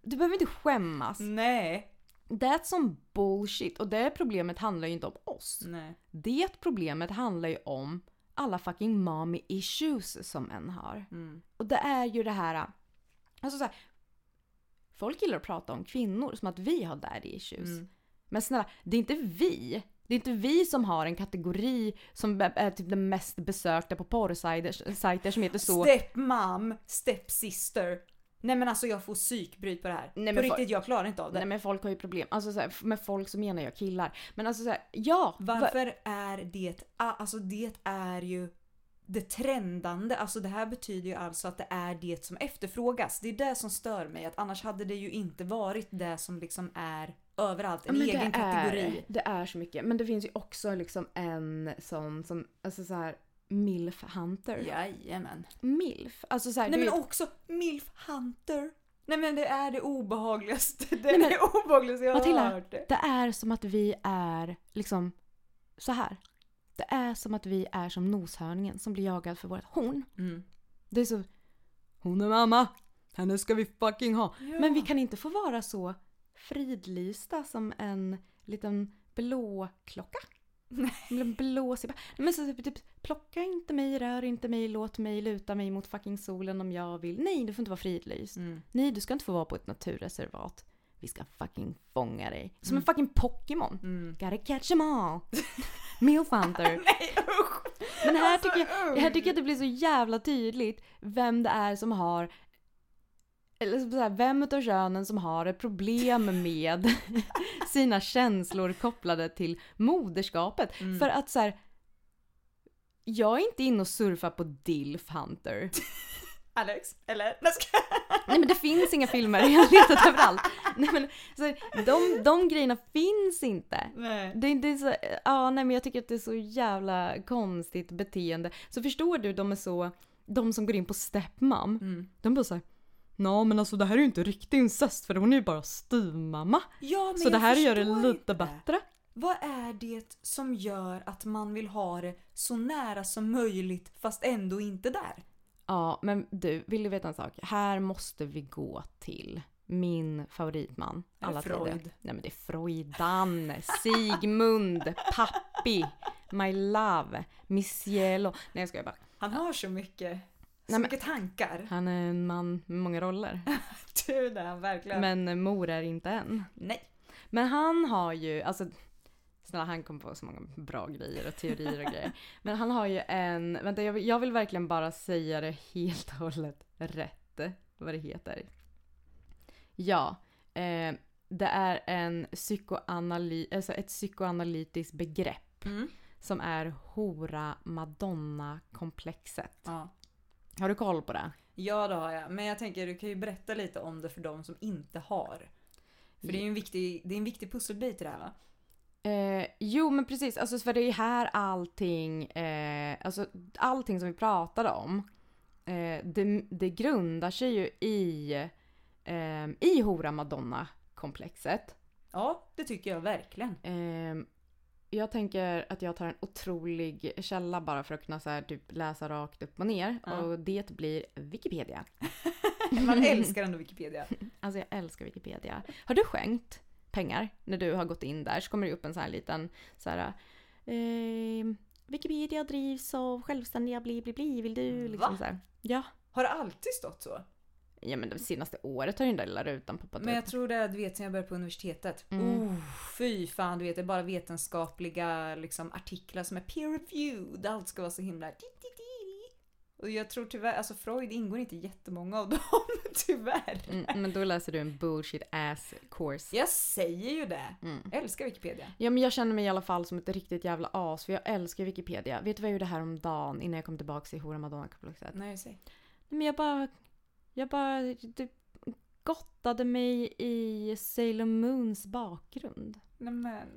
Speaker 3: Du behöver inte skämmas.
Speaker 2: Nej.
Speaker 3: That's some bullshit. Och det problemet handlar ju inte om oss.
Speaker 2: Nej.
Speaker 3: Det problemet handlar ju om alla fucking mommy issues som män har.
Speaker 2: Mm.
Speaker 3: Och det är ju det här... Alltså så här, Folk gillar att prata om kvinnor som att vi har daddy issues.
Speaker 2: Mm.
Speaker 3: Men snälla, det är inte vi. Det är inte vi som har en kategori som är- typ den mest besökta på porrsajter sajter som heter så.
Speaker 2: Stepmom, stepsister. Nej men alltså jag får psykbryt på det här.
Speaker 3: Nej,
Speaker 2: på riktigt, jag klarar inte av det.
Speaker 3: Nej men folk har ju problem. Alltså så här, med folk så menar jag killar. Men alltså så här, ja! va-
Speaker 2: Varför är det, alltså det är ju det trendande, alltså det här betyder ju alltså att det är det som efterfrågas. Det är det som stör mig, att annars hade det ju inte varit det som liksom är överallt, en egen
Speaker 3: det
Speaker 2: kategori.
Speaker 3: Är, det är så mycket. Men det finns ju också liksom en sån som, alltså så här milf hunter.
Speaker 2: Jajamän.
Speaker 3: Milf. Alltså så här,
Speaker 2: Nej men
Speaker 3: vet-
Speaker 2: också milf hunter. Nej men det är det obehagligaste, det
Speaker 3: Nej,
Speaker 2: är
Speaker 3: men-
Speaker 2: det obehagligaste jag har
Speaker 3: Matilda,
Speaker 2: hört.
Speaker 3: det är som att vi är liksom så här. Det är som att vi är som noshörningen som blir jagad för vårt horn.
Speaker 2: Mm.
Speaker 3: Det är så, hon är mamma, henne ska vi fucking ha. Men vi kan inte få vara så fridlysta som en liten blå klocka. En blå zebra. Men så typ, typ, plocka inte mig, rör inte mig, låt mig luta mig mot fucking solen om jag vill. Nej, du får inte vara fridlyst.
Speaker 2: Mm.
Speaker 3: Nej, du ska inte få vara på ett naturreservat. Vi ska fucking fånga dig. Som en fucking Pokémon.
Speaker 2: Mm.
Speaker 3: Gotta catch 'em all. Milf Hunter.
Speaker 2: Nej usch!
Speaker 3: Men här,
Speaker 2: Alltså,
Speaker 3: tycker jag, här tycker jag att det blir så jävla tydligt vem det är som har eller så här, vem utav könen som har ett problem med sina känslor kopplade till moderskapet.
Speaker 2: Mm.
Speaker 3: För att så här, jag är inte inne och surfar på Dilf Hunter.
Speaker 2: Alex, eller? Nej,
Speaker 3: men det finns inga filmer, jag har letat överallt. Nej men så, de, de grejerna finns inte.
Speaker 2: Nej.
Speaker 3: Det, det är så, ja nej men jag tycker att det är så jävla konstigt beteende. Så förstår du, de är så, de som går in på stepmom,
Speaker 2: Mm.
Speaker 3: de bara såhär Nå men alltså det här är ju inte riktig incest för hon är ju bara styvmamma.
Speaker 2: Ja,
Speaker 3: Så det här gör det lite
Speaker 2: inte.
Speaker 3: bättre.
Speaker 2: Vad är det som gör att man vill ha det så nära som möjligt fast ändå inte där?
Speaker 3: Ja men du, vill du veta en sak? Här måste vi gå till min favoritman. Alla
Speaker 2: Freud?
Speaker 3: tider. Nej men det är Freudan, Sigmund, Pappi, My Love, Missielo. Nej jag skojar bara.
Speaker 2: Han har så mycket, så mycket tankar.
Speaker 3: Han är en man med många roller.
Speaker 2: Du, det verkligen.
Speaker 3: Men mor är inte en.
Speaker 2: Nej.
Speaker 3: Men han har ju, alltså snälla han kom på så många bra grejer och teorier och grejer. Men han har ju en, vänta jag vill, jag vill verkligen bara säga det helt och hållet rätt. Vad det heter. Ja, eh, det är en psykoanali, alltså ett psykoanalytiskt begrepp
Speaker 2: Mm.
Speaker 3: som är hora madonna komplexet.
Speaker 2: Ja.
Speaker 3: Har du koll på det?
Speaker 2: ja, det har jag. Men jag tänker du kan ju berätta lite om det för de som inte har. För det är ju en viktig, det är en viktig pusselbit i det här va?
Speaker 3: Eh, jo men precis, alltså för det är här allting, eh, alltså allting som vi pratade om, eh, det, det grundar sig ju i, eh, i Hora Madonna-komplexet.
Speaker 2: Ja, det tycker jag verkligen.
Speaker 3: Jag tänker att jag tar en otrolig källa bara för att kunna så här, typ läsa rakt upp och ner.
Speaker 2: Ja.
Speaker 3: Och det blir Wikipedia.
Speaker 2: Man älskar ändå Wikipedia.
Speaker 3: Alltså jag älskar Wikipedia. Har du skänkt pengar när du har gått in där så kommer det upp en sån här liten så här. Eh, Wikipedia drivs av självständiga bli bli bli. Vill du liksom
Speaker 2: Va?
Speaker 3: så här. Ja.
Speaker 2: Har det alltid stått så?
Speaker 3: Ja men det senaste året har ju den där lilla rutan poppat
Speaker 2: Men jag
Speaker 3: upp.
Speaker 2: tror det är, du vet sen jag började på universitetet.
Speaker 3: Mm.
Speaker 2: Oh, fy fan, du vet det är bara vetenskapliga liksom, artiklar som är peer reviewed. Allt ska vara så himla... Och jag tror tyvärr, alltså Freud ingår inte jättemånga av dem, tyvärr.
Speaker 3: Mm, men då läser du en bullshit ass course.
Speaker 2: Jag säger ju det.
Speaker 3: Mm.
Speaker 2: Jag älskar Wikipedia.
Speaker 3: Ja men jag känner mig i alla fall som ett riktigt jävla as för jag älskar Wikipedia. Vet du vad jag gjorde här om dagen innan jag kom tillbaka till Hora Madonna-komplexet?
Speaker 2: Nej, säg.
Speaker 3: Men jag bara, jag bara typ, gottade mig i Sailor Moons bakgrund.
Speaker 2: Nej men.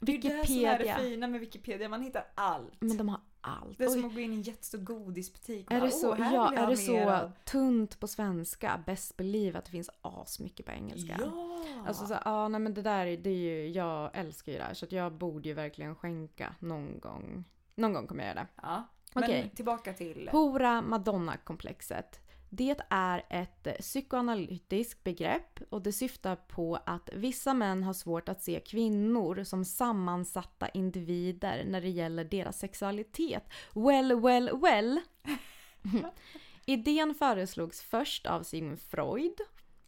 Speaker 2: Det är det som är det
Speaker 3: Wikipedia.
Speaker 2: fina med Wikipedia, man hittar allt.
Speaker 3: Men de har allt.
Speaker 2: Det är som att gå in i en jättestor godisbutik
Speaker 3: är
Speaker 2: bara,
Speaker 3: det så,
Speaker 2: "Åh, här
Speaker 3: ja, är det så
Speaker 2: av."
Speaker 3: tunt på svenska, best believe att det finns asmycket på engelska.
Speaker 2: Ja!
Speaker 3: Alltså så, ja nej men det där är- det är ju, jag älskar ju det här så jag borde ju verkligen skänka någon gång. Någon gång kommer jag göra det.
Speaker 2: ja. Men
Speaker 3: Okej.
Speaker 2: tillbaka till...
Speaker 3: Hora Madonna-komplexet. Det är ett psykoanalytiskt begrepp och det syftar på att vissa män har svårt att se kvinnor som sammansatta individer när det gäller deras sexualitet. Well, well, well. Idén föreslogs först av Sigmund Freud.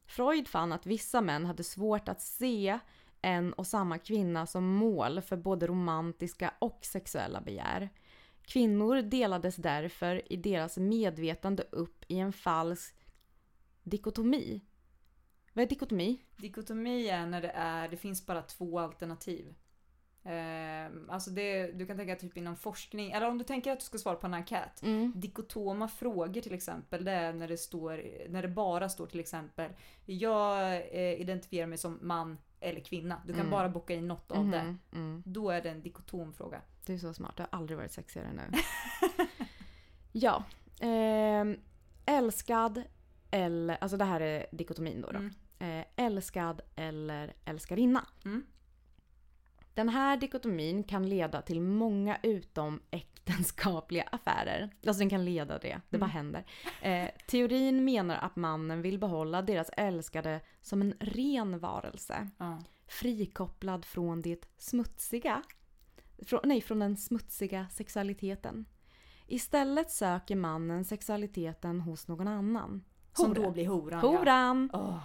Speaker 3: Freud fann att vissa män hade svårt att se en och samma kvinna som mål för både romantiska och sexuella begär. Kvinnor delades därför i deras medvetande upp i en falsk dikotomi. Vad är dikotomi?
Speaker 2: Dikotomi är när det är, det finns bara två alternativ. Ehm, alltså det, du kan tänka typ inom forskning, eller om du tänker att du ska svara på en enkät.
Speaker 3: Mm.
Speaker 2: Dikotoma frågor till exempel, det är när det, står, när det bara står till exempel Jag eh, identifierar mig som man eller kvinna. Du kan
Speaker 3: Mm.
Speaker 2: bara boka in något av det.
Speaker 3: Mhm, Mm.
Speaker 2: Då är det en dikotom fråga.
Speaker 3: Du är så smart, du har aldrig varit sexigare nu. ja. ehm, älskad eller, alltså det här är dikotomin då. då.
Speaker 2: Mm.
Speaker 3: Eh, älskad eller älskarinna.
Speaker 2: Mm.
Speaker 3: Den här dikotomin kan leda till många utom äktenskapliga affärer. Alltså den kan leda det, det bara
Speaker 2: Mm.
Speaker 3: händer. Eh, teorin menar att mannen vill behålla deras älskade som en ren varelse.
Speaker 2: Ja.
Speaker 3: Frikopplad från det smutsiga. Från, nej, från den smutsiga sexualiteten. Istället söker mannen sexualiteten hos någon annan.
Speaker 2: Som
Speaker 3: Horan.
Speaker 2: då blir horan.
Speaker 3: Horan!
Speaker 2: Ja. Åh.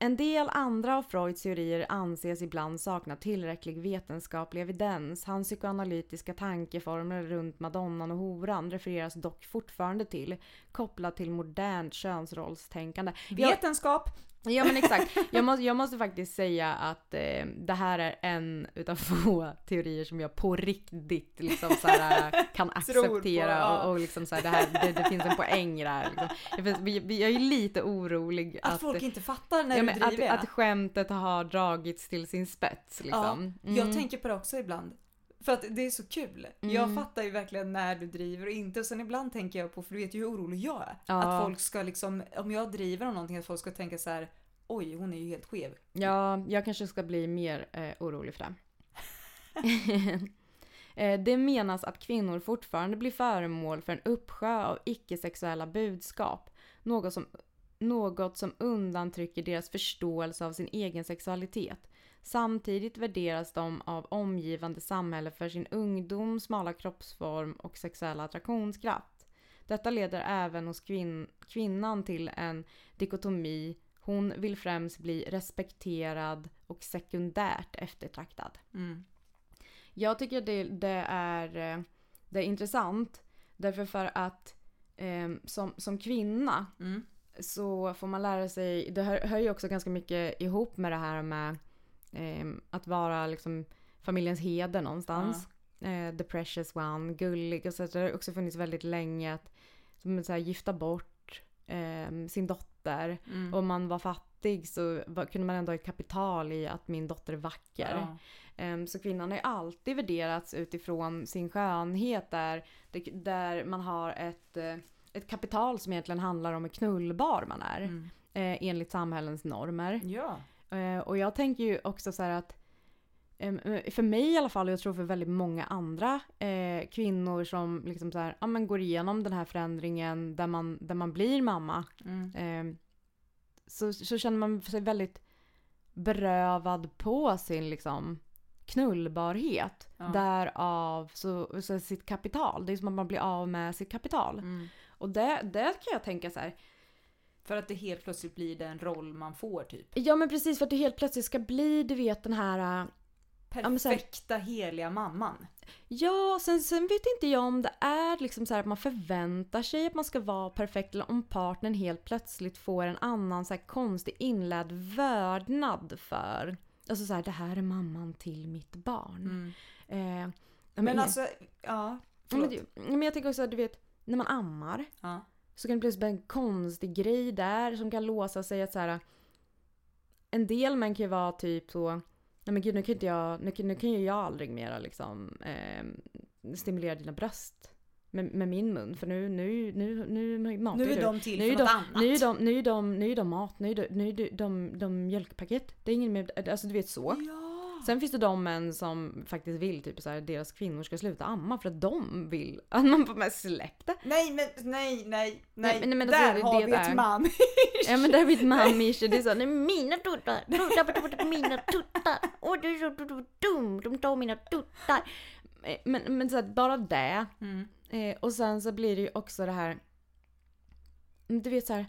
Speaker 3: En del andra av Freuds teorier anses ibland sakna tillräcklig vetenskaplig evidens. Hans psykoanalytiska tankeformler runt madonnan och horan refereras dock fortfarande till, kopplat till modernt könsrollstänkande.
Speaker 2: Vetenskap!
Speaker 3: Ja men exakt. Jag måste, jag måste faktiskt säga att eh, det här är en utav få teorier som jag på riktigt liksom så här, kan
Speaker 2: Tror på,
Speaker 3: acceptera
Speaker 2: ja.
Speaker 3: och, och liksom så här, det, här, det, det finns en poäng där. Liksom. Jag, jag, är lite orolig
Speaker 2: Att, folk inte fattar när
Speaker 3: ja,
Speaker 2: du driver.
Speaker 3: att, att skämtet har dragits till sin spets liksom.
Speaker 2: Ja, jag
Speaker 3: Mm.
Speaker 2: tänker på det också ibland. För att det är så kul.
Speaker 3: Mm.
Speaker 2: Jag fattar ju verkligen när du driver och inte. Och sen ibland tänker jag på, för du vet ju hur orolig jag är.
Speaker 3: Ja.
Speaker 2: Att folk ska liksom, om jag driver om någonting, att folk ska tänka så här. Oj, hon är ju helt skev.
Speaker 3: Ja, jag kanske ska bli mer eh, orolig för det. Eh, Det menas att kvinnor fortfarande blir föremål för en uppsjö av icke-sexuella budskap. Något som, något som undantrycker deras förståelse av sin egen sexualitet. Samtidigt värderas de av omgivande samhälle för sin ungdom, smala kroppsform och sexuella attraktionskraft. Detta leder även hos kvin- kvinnan till en dikotomi. Hon vill främst bli respekterad och sekundärt eftertraktad.
Speaker 2: Mm.
Speaker 3: Jag tycker det, det, är, eh, det är intressant därför för att eh, som, som kvinna
Speaker 2: Mm.
Speaker 3: så får man lära sig, det hör, hör ju också ganska mycket ihop med det här med eh, att vara liksom familjens heder någonstans. Eh, the precious one, gullig och så. Det har också funnits väldigt länge att som så här, gifta bort eh, sin dotter.
Speaker 2: Mm.
Speaker 3: Om man var fattig så var, kunde man ändå ha ett kapital i att min dotter är vacker.
Speaker 2: Ja.
Speaker 3: Ehm, Så kvinnan har ju alltid värderats utifrån sin skönhet där, där man har ett, eh, ett kapital som egentligen handlar om hur knullbar man är.
Speaker 2: Mm.
Speaker 3: eh, Enligt samhällens normer.
Speaker 2: Ja.
Speaker 3: Eh, Och jag tänker ju också så här att eh, för mig i alla fall och jag tror för väldigt många andra eh, kvinnor som liksom så här, ja, men går igenom den här förändringen där man, där man blir mamma.
Speaker 2: Mm.
Speaker 3: Eh, så, så känner man sig väldigt berövad på sin liksom knullbarhet.
Speaker 2: Ja.
Speaker 3: Därav så, så sitt kapital. Det är som att man blir av med sitt kapital.
Speaker 2: Mm.
Speaker 3: Och det, det kan jag tänka så här.
Speaker 2: För att det helt plötsligt blir den roll man får typ.
Speaker 3: Ja men precis för att du helt plötsligt ska bli du vet den här äh, men så här-
Speaker 2: Perfekta heliga mamman.
Speaker 3: Ja, sen, sen vet inte jag om det är liksom så här att man förväntar sig att man ska vara perfekt eller om partnern helt plötsligt får en annan så här konstig inlärd vördnad för Alltså så här, det här är mamman till mitt barn.
Speaker 2: Mm.
Speaker 3: Eh, ja,
Speaker 2: Men,
Speaker 3: ingen-
Speaker 2: alltså, ja.
Speaker 3: ja,
Speaker 2: Förlåt.
Speaker 3: men, det- men jag tänker också du vet, när man ammar
Speaker 2: Ja.
Speaker 3: Så kan det plötsligt bli en konstig grej där som kan låsa sig att så här. En del män kan ju vara typ så, nej men gud nu kan inte jag, nu, nu kan ju jag aldrig mera liksom eh, stimulera dina bröst med, med min mun för nu, nu, nu, nu matar
Speaker 2: Nu är
Speaker 3: du.
Speaker 2: de till
Speaker 3: nu
Speaker 2: för något
Speaker 3: de,
Speaker 2: annat.
Speaker 3: nu är de, nu är de, nu är de mat, nu är de, nu är de, de, de mjölkpaket. Det är ingen mer, alltså du vet så.
Speaker 2: Ja.
Speaker 3: Sen finns det de män som faktiskt vill typ så här, deras kvinnor ska sluta amma för att de vill att man får med släpp det.
Speaker 2: Nej men nej nej nej.
Speaker 3: men- men
Speaker 2: Där
Speaker 3: alltså, det-
Speaker 2: har
Speaker 3: det
Speaker 2: vi
Speaker 3: där.
Speaker 2: ett man.
Speaker 3: Ja men där är mitt mammish det är så, nej mina tuttar, tuttar mina tuttar. Åh du är så du- du- dum, de tar mina tuttar. Eh, Men, men så här, bara det.
Speaker 2: Mm.
Speaker 3: Eh, och sen så blir det ju också det här. Du vet så här.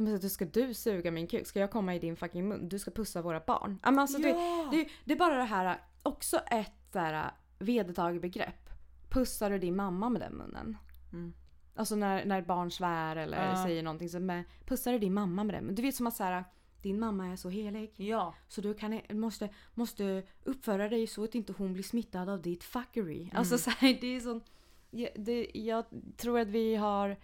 Speaker 3: Men så Ska du suga min kuk? Ska jag komma i din fucking mun? Du ska pussa våra barn. Men alltså,
Speaker 2: Ja.
Speaker 3: det, det är bara det här, också ett så här, vedertaget begrepp. Pussar du din mamma med den munnen?
Speaker 2: Mm.
Speaker 3: Alltså när, när barn svär eller
Speaker 2: Ja.
Speaker 3: säger någonting så med, pussar du din mamma med det? Men du vet som att såhär, din mamma är så helig.
Speaker 2: Ja.
Speaker 3: Så du kan, måste, måste uppföra dig så att inte hon blir smittad av ditt fuckery. Alltså så här, det är sån... Det, jag tror att vi har...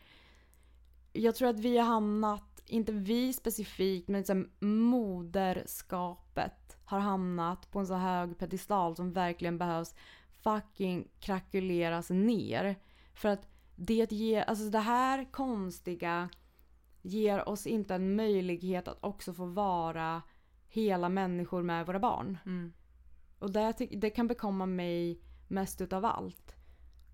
Speaker 3: Jag tror att vi har hamnat, inte vi specifikt, men liksom moderskapet har hamnat på en så hög pedestal som verkligen behövs fucking krakuleras ner. För att det ger, alltså det här konstiga ger oss inte en möjlighet att också få vara hela människor med våra barn.
Speaker 2: Mm.
Speaker 3: Och det, det kan bekomma mig mest utav allt.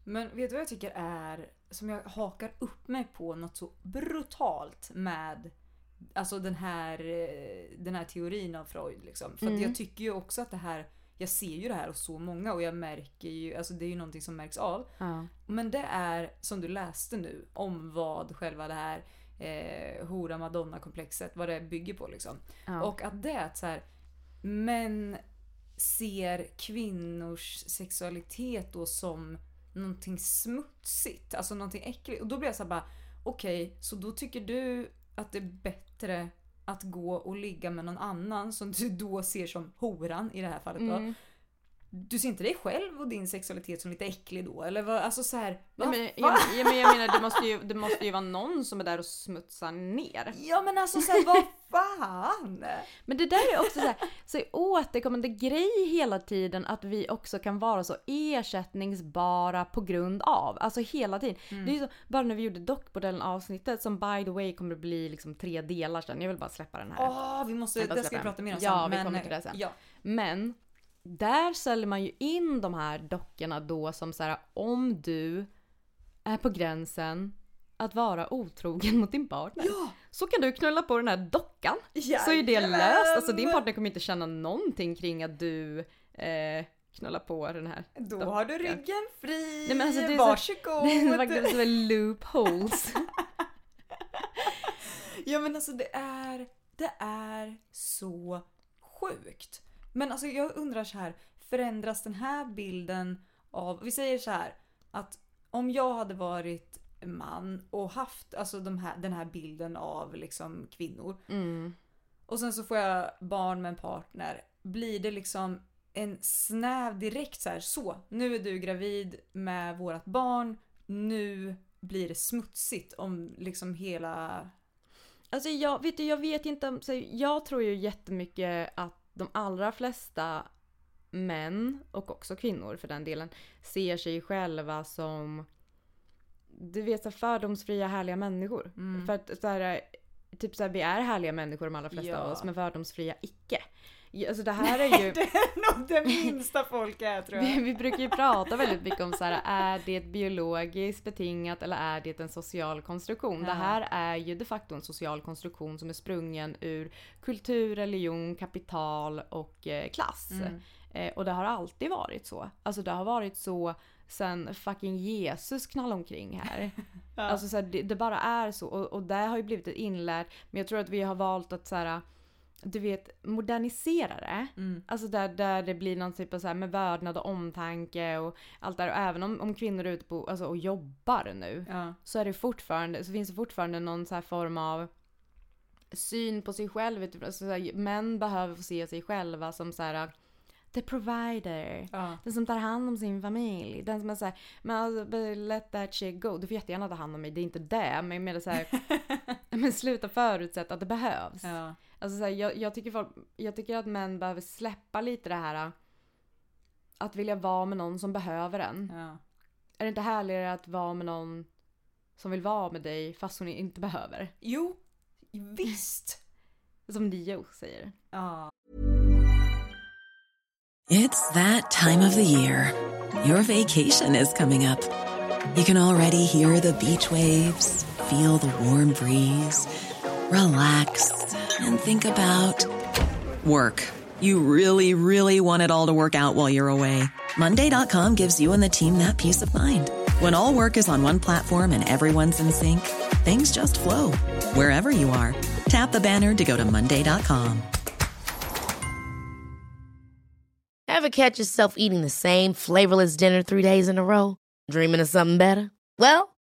Speaker 2: Men vet du vad jag tycker är, som jag hakar upp mig på något så brutalt med alltså den här, eh, den här teorin av Freud. Liksom. För
Speaker 3: Mm.
Speaker 2: jag tycker ju också att det här, jag ser ju det här hos så många och jag märker ju, alltså det är ju någonting som märks av.
Speaker 3: Ja.
Speaker 2: Men det är som du läste nu om vad själva det här eh, hora madonna komplexet, vad det bygger på liksom.
Speaker 3: Ja.
Speaker 2: Och att det är att så här, män ser kvinnors sexualitet då som någonting smutsigt, alltså någonting äckligt. Och då blir jag så bara, okej, så då tycker du att det är bättre att gå och ligga med någon annan som du då ser som horan i det här fallet då.
Speaker 3: Mm.
Speaker 2: Du ser inte dig själv och din sexualitet som lite äcklig då? Eller vad, alltså så här,
Speaker 3: Ja,
Speaker 2: vad
Speaker 3: men, jag, jag, men jag menar det måste, ju, det måste ju vara någon som är där och smutsar ner.
Speaker 2: Ja men alltså så här, vad fan?
Speaker 3: Men det där är också så, här, så återkommande grej hela tiden att vi också kan vara så ersättningsbara på grund av. Alltså hela tiden.
Speaker 2: Mm.
Speaker 3: Det är ju så, bara när vi gjorde dockmodellen avsnittet som by the way kommer att bli liksom tre delar sen. Jag vill bara släppa den här.
Speaker 2: Åh, vi måste, det ska vi prata mer om
Speaker 3: Ja,
Speaker 2: sen.
Speaker 3: vi
Speaker 2: men,
Speaker 3: kommer till det sen.
Speaker 2: Ja.
Speaker 3: Men där säljer man ju in de här dockorna då som så här om du är på gränsen att vara otrogen mot din partner.
Speaker 2: Ja!
Speaker 3: Så kan du knulla på den här dockan. Så är det
Speaker 2: Jajamän!
Speaker 3: löst. Alltså din partner kommer inte känna någonting kring att du eh, knullar på den här.
Speaker 2: Då har du ryggen fri.
Speaker 3: Nej, men alltså, det är så-
Speaker 2: Varsågod.
Speaker 3: Det är faktiskt så loopholes.
Speaker 2: Ja men alltså det är, det är så sjukt. Men alltså jag undrar så här, förändras den här bilden av, vi säger så här att om jag hade varit man och haft alltså de här, den här bilden av liksom kvinnor
Speaker 3: Mm.
Speaker 2: och sen så får jag barn med en partner. Blir det liksom en snäv direkt så här, så nu är du gravid med vårat barn, nu blir det smutsigt om liksom hela...
Speaker 3: Alltså jag vet, du, jag vet inte om, så jag tror ju jättemycket att de allra flesta män och också kvinnor för den delen ser sig själva som du vet så fördomsfria härliga människor.
Speaker 2: Mm.
Speaker 3: För att så här, typ så här, vi är härliga människor de allra flesta
Speaker 2: Ja.
Speaker 3: av oss men fördomsfria icke. Alltså det här är ju
Speaker 2: Det är nog det minsta folk är tror
Speaker 3: vi,
Speaker 2: jag.
Speaker 3: vi brukar ju prata väldigt mycket om så här, är det biologiskt betingat eller är det en social konstruktion? Det
Speaker 2: Ja.
Speaker 3: här är ju de facto en social konstruktion som är sprungen ur kultur, religion, kapital och eh, klass.
Speaker 2: Mm.
Speaker 3: Eh, och det har alltid varit så. Alltså det har varit så sen fucking Jesus knallade omkring här.
Speaker 2: Ja.
Speaker 3: Alltså så här, det, det bara är så. Och, och det har ju blivit ett inlärt. Men jag tror att vi har valt att så här, du vet, modernisera det.
Speaker 2: Mm.
Speaker 3: Alltså där, där det blir någon typ av så här med vördnad och omtanke och allt där. Och även om, om kvinnor är ute på, alltså, och jobbar nu
Speaker 2: Ja.
Speaker 3: så är det fortfarande, så finns det fortfarande någon så form av syn på sig själv. du, Alltså, så här, män behöver få se sig själva som så här the provider.
Speaker 2: Ja.
Speaker 3: Den som tar hand om sin familj. Den som är såhär, men alltså, let that shit go. Du får jättegärna ta hand om mig, det är inte det. Men jag menar såhär, men sluta förutsätta att det behövs.
Speaker 2: Ja.
Speaker 3: Alltså så här, jag, jag, tycker folk, jag tycker att män behöver släppa lite det här att vilja vara med någon som behöver en.
Speaker 2: Ja.
Speaker 3: Är det inte härligare att vara med någon som vill vara med dig fast hon inte behöver?
Speaker 2: Jo, visst.
Speaker 3: Som Dio säger.
Speaker 2: Ja.
Speaker 4: It's that time of the year. Your vacation is coming up. You can already hear the beach waves, feel the warm breeze, relax, and think about work. You really, really want it all to work out while you're away. Monday.com gives you and the team that peace of mind. When all work is on one platform and everyone's in sync, things just flow wherever you are. Tap the banner to go to Monday.com.
Speaker 5: Ever catch yourself eating the same flavorless dinner three days in a row? Dreaming of something better? Well,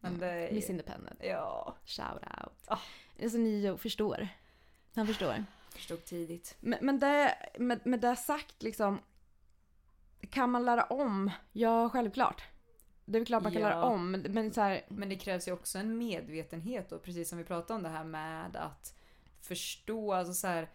Speaker 2: Men det...
Speaker 3: Miss Independent.
Speaker 2: Ja,
Speaker 3: Shout out.
Speaker 2: Ah.
Speaker 3: Alltså Nio förstår. Han förstår.
Speaker 2: förstod tidigt.
Speaker 3: Men, men det, med, med det sagt liksom. Kan man lära om? Ja, självklart. Det är klart man kan
Speaker 2: Ja.
Speaker 3: lära om. Men, så här,
Speaker 2: Men det krävs ju också en medvetenhet då, precis som vi pratade om det här med att förstå, alltså så här,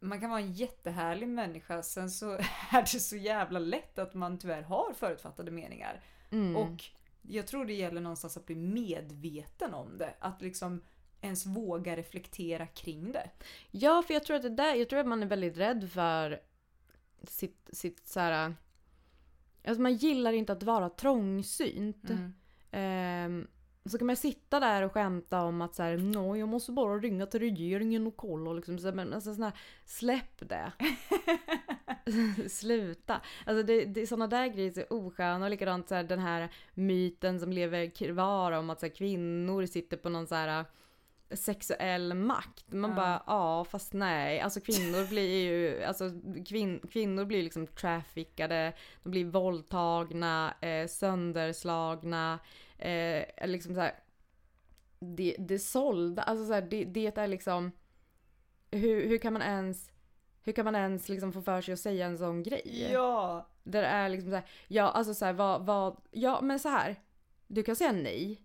Speaker 2: man kan vara en jättehärlig människa, sen så är det så jävla lätt att man tyvärr har förutfattade meningar.
Speaker 3: mm.
Speaker 2: Och jag tror det gäller någonstans att bli medveten om det. Att liksom ens våga reflektera kring det.
Speaker 3: Ja, för jag tror att det där, jag tror att man är väldigt rädd för sitt, sitt så här. Alltså man gillar inte att vara trångsynt.
Speaker 2: Mm.
Speaker 3: Ehm, så kan man sitta där och skämta om att så här, Nå, jag måste bara ringa till regeringen och kolla. och Liksom, så, men alltså, såna här, släpp det. Sluta. Alltså det, det, såna där grejer är så osköna. Och likadant så här, den här myten som lever kvar om att så här, kvinnor sitter på någon så här sexuell makt. Man
Speaker 2: Ja.
Speaker 3: bara ja fast nej. Alltså kvinnor blir ju, alltså kvin, kvinnor blir liksom traffickade, de blir våldtagna, eh, sönderslagna, eh, liksom så här. Det, det sålda, alltså så här, det, det är liksom hur, hur kan man ens hur kan man ens liksom få för sig att säga en sån grej?
Speaker 2: Ja!
Speaker 3: Där det är liksom så här, ja alltså så här, vad, vad, ja men så här. Du kan säga nej.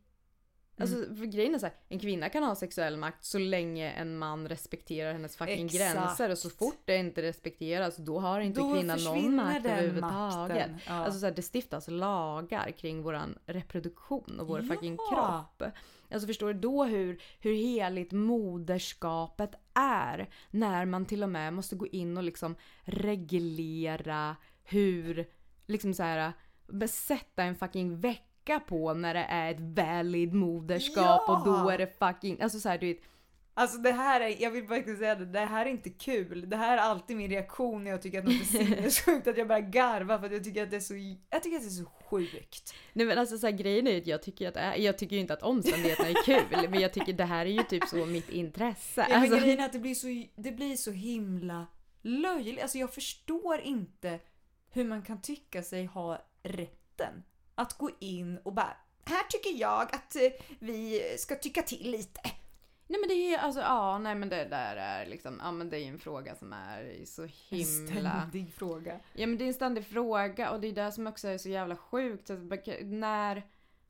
Speaker 3: Alltså för grejen är så här, en kvinna kan ha sexuell makt så länge en man respekterar hennes fucking
Speaker 2: Exakt.
Speaker 3: gränser och så fort det inte respekteras då har inte
Speaker 2: Då
Speaker 3: kvinnan någon makt överhuvudtaget.
Speaker 2: Ja.
Speaker 3: Alltså så här, det stiftas lagar kring våran reproduktion och vår
Speaker 2: Ja.
Speaker 3: fucking kropp. Alltså förstår du då hur, hur heligt moderskapet är när man till och med måste gå in och liksom reglera hur, liksom så här besätta en fucking vecka på när det är ett valid moderskap
Speaker 2: Ja!
Speaker 3: och då är det fucking, alltså så här, du vet,
Speaker 2: Alltså det här är, jag vill faktiskt säga det, det här är inte kul. Det här är alltid min reaktion när jag tycker att något är sinnessjukt, att jag börjar garva för att jag tycker att det är så, jag tycker att det är så sjukt.
Speaker 3: Nej men alltså så här, grejen är ju att jag tycker att är, jag tycker ju inte att omständigheterna är kul men jag tycker det här är ju typ så mitt intresse.
Speaker 2: Ja, men
Speaker 3: Alltså,
Speaker 2: grejen är att det blir, så, det blir så himla löjligt. Alltså jag förstår inte hur man kan tycka sig ha rätten att gå in och bara här tycker jag att eh, vi ska tycka till lite.
Speaker 3: Nej men det är alltså ja nej men det där är liksom, ja men det är en fråga som är så
Speaker 2: En
Speaker 3: himla
Speaker 2: ständig fråga.
Speaker 3: Ja men det är en ständig fråga och det är det som också är så jävla sjukt. Så att baka- när,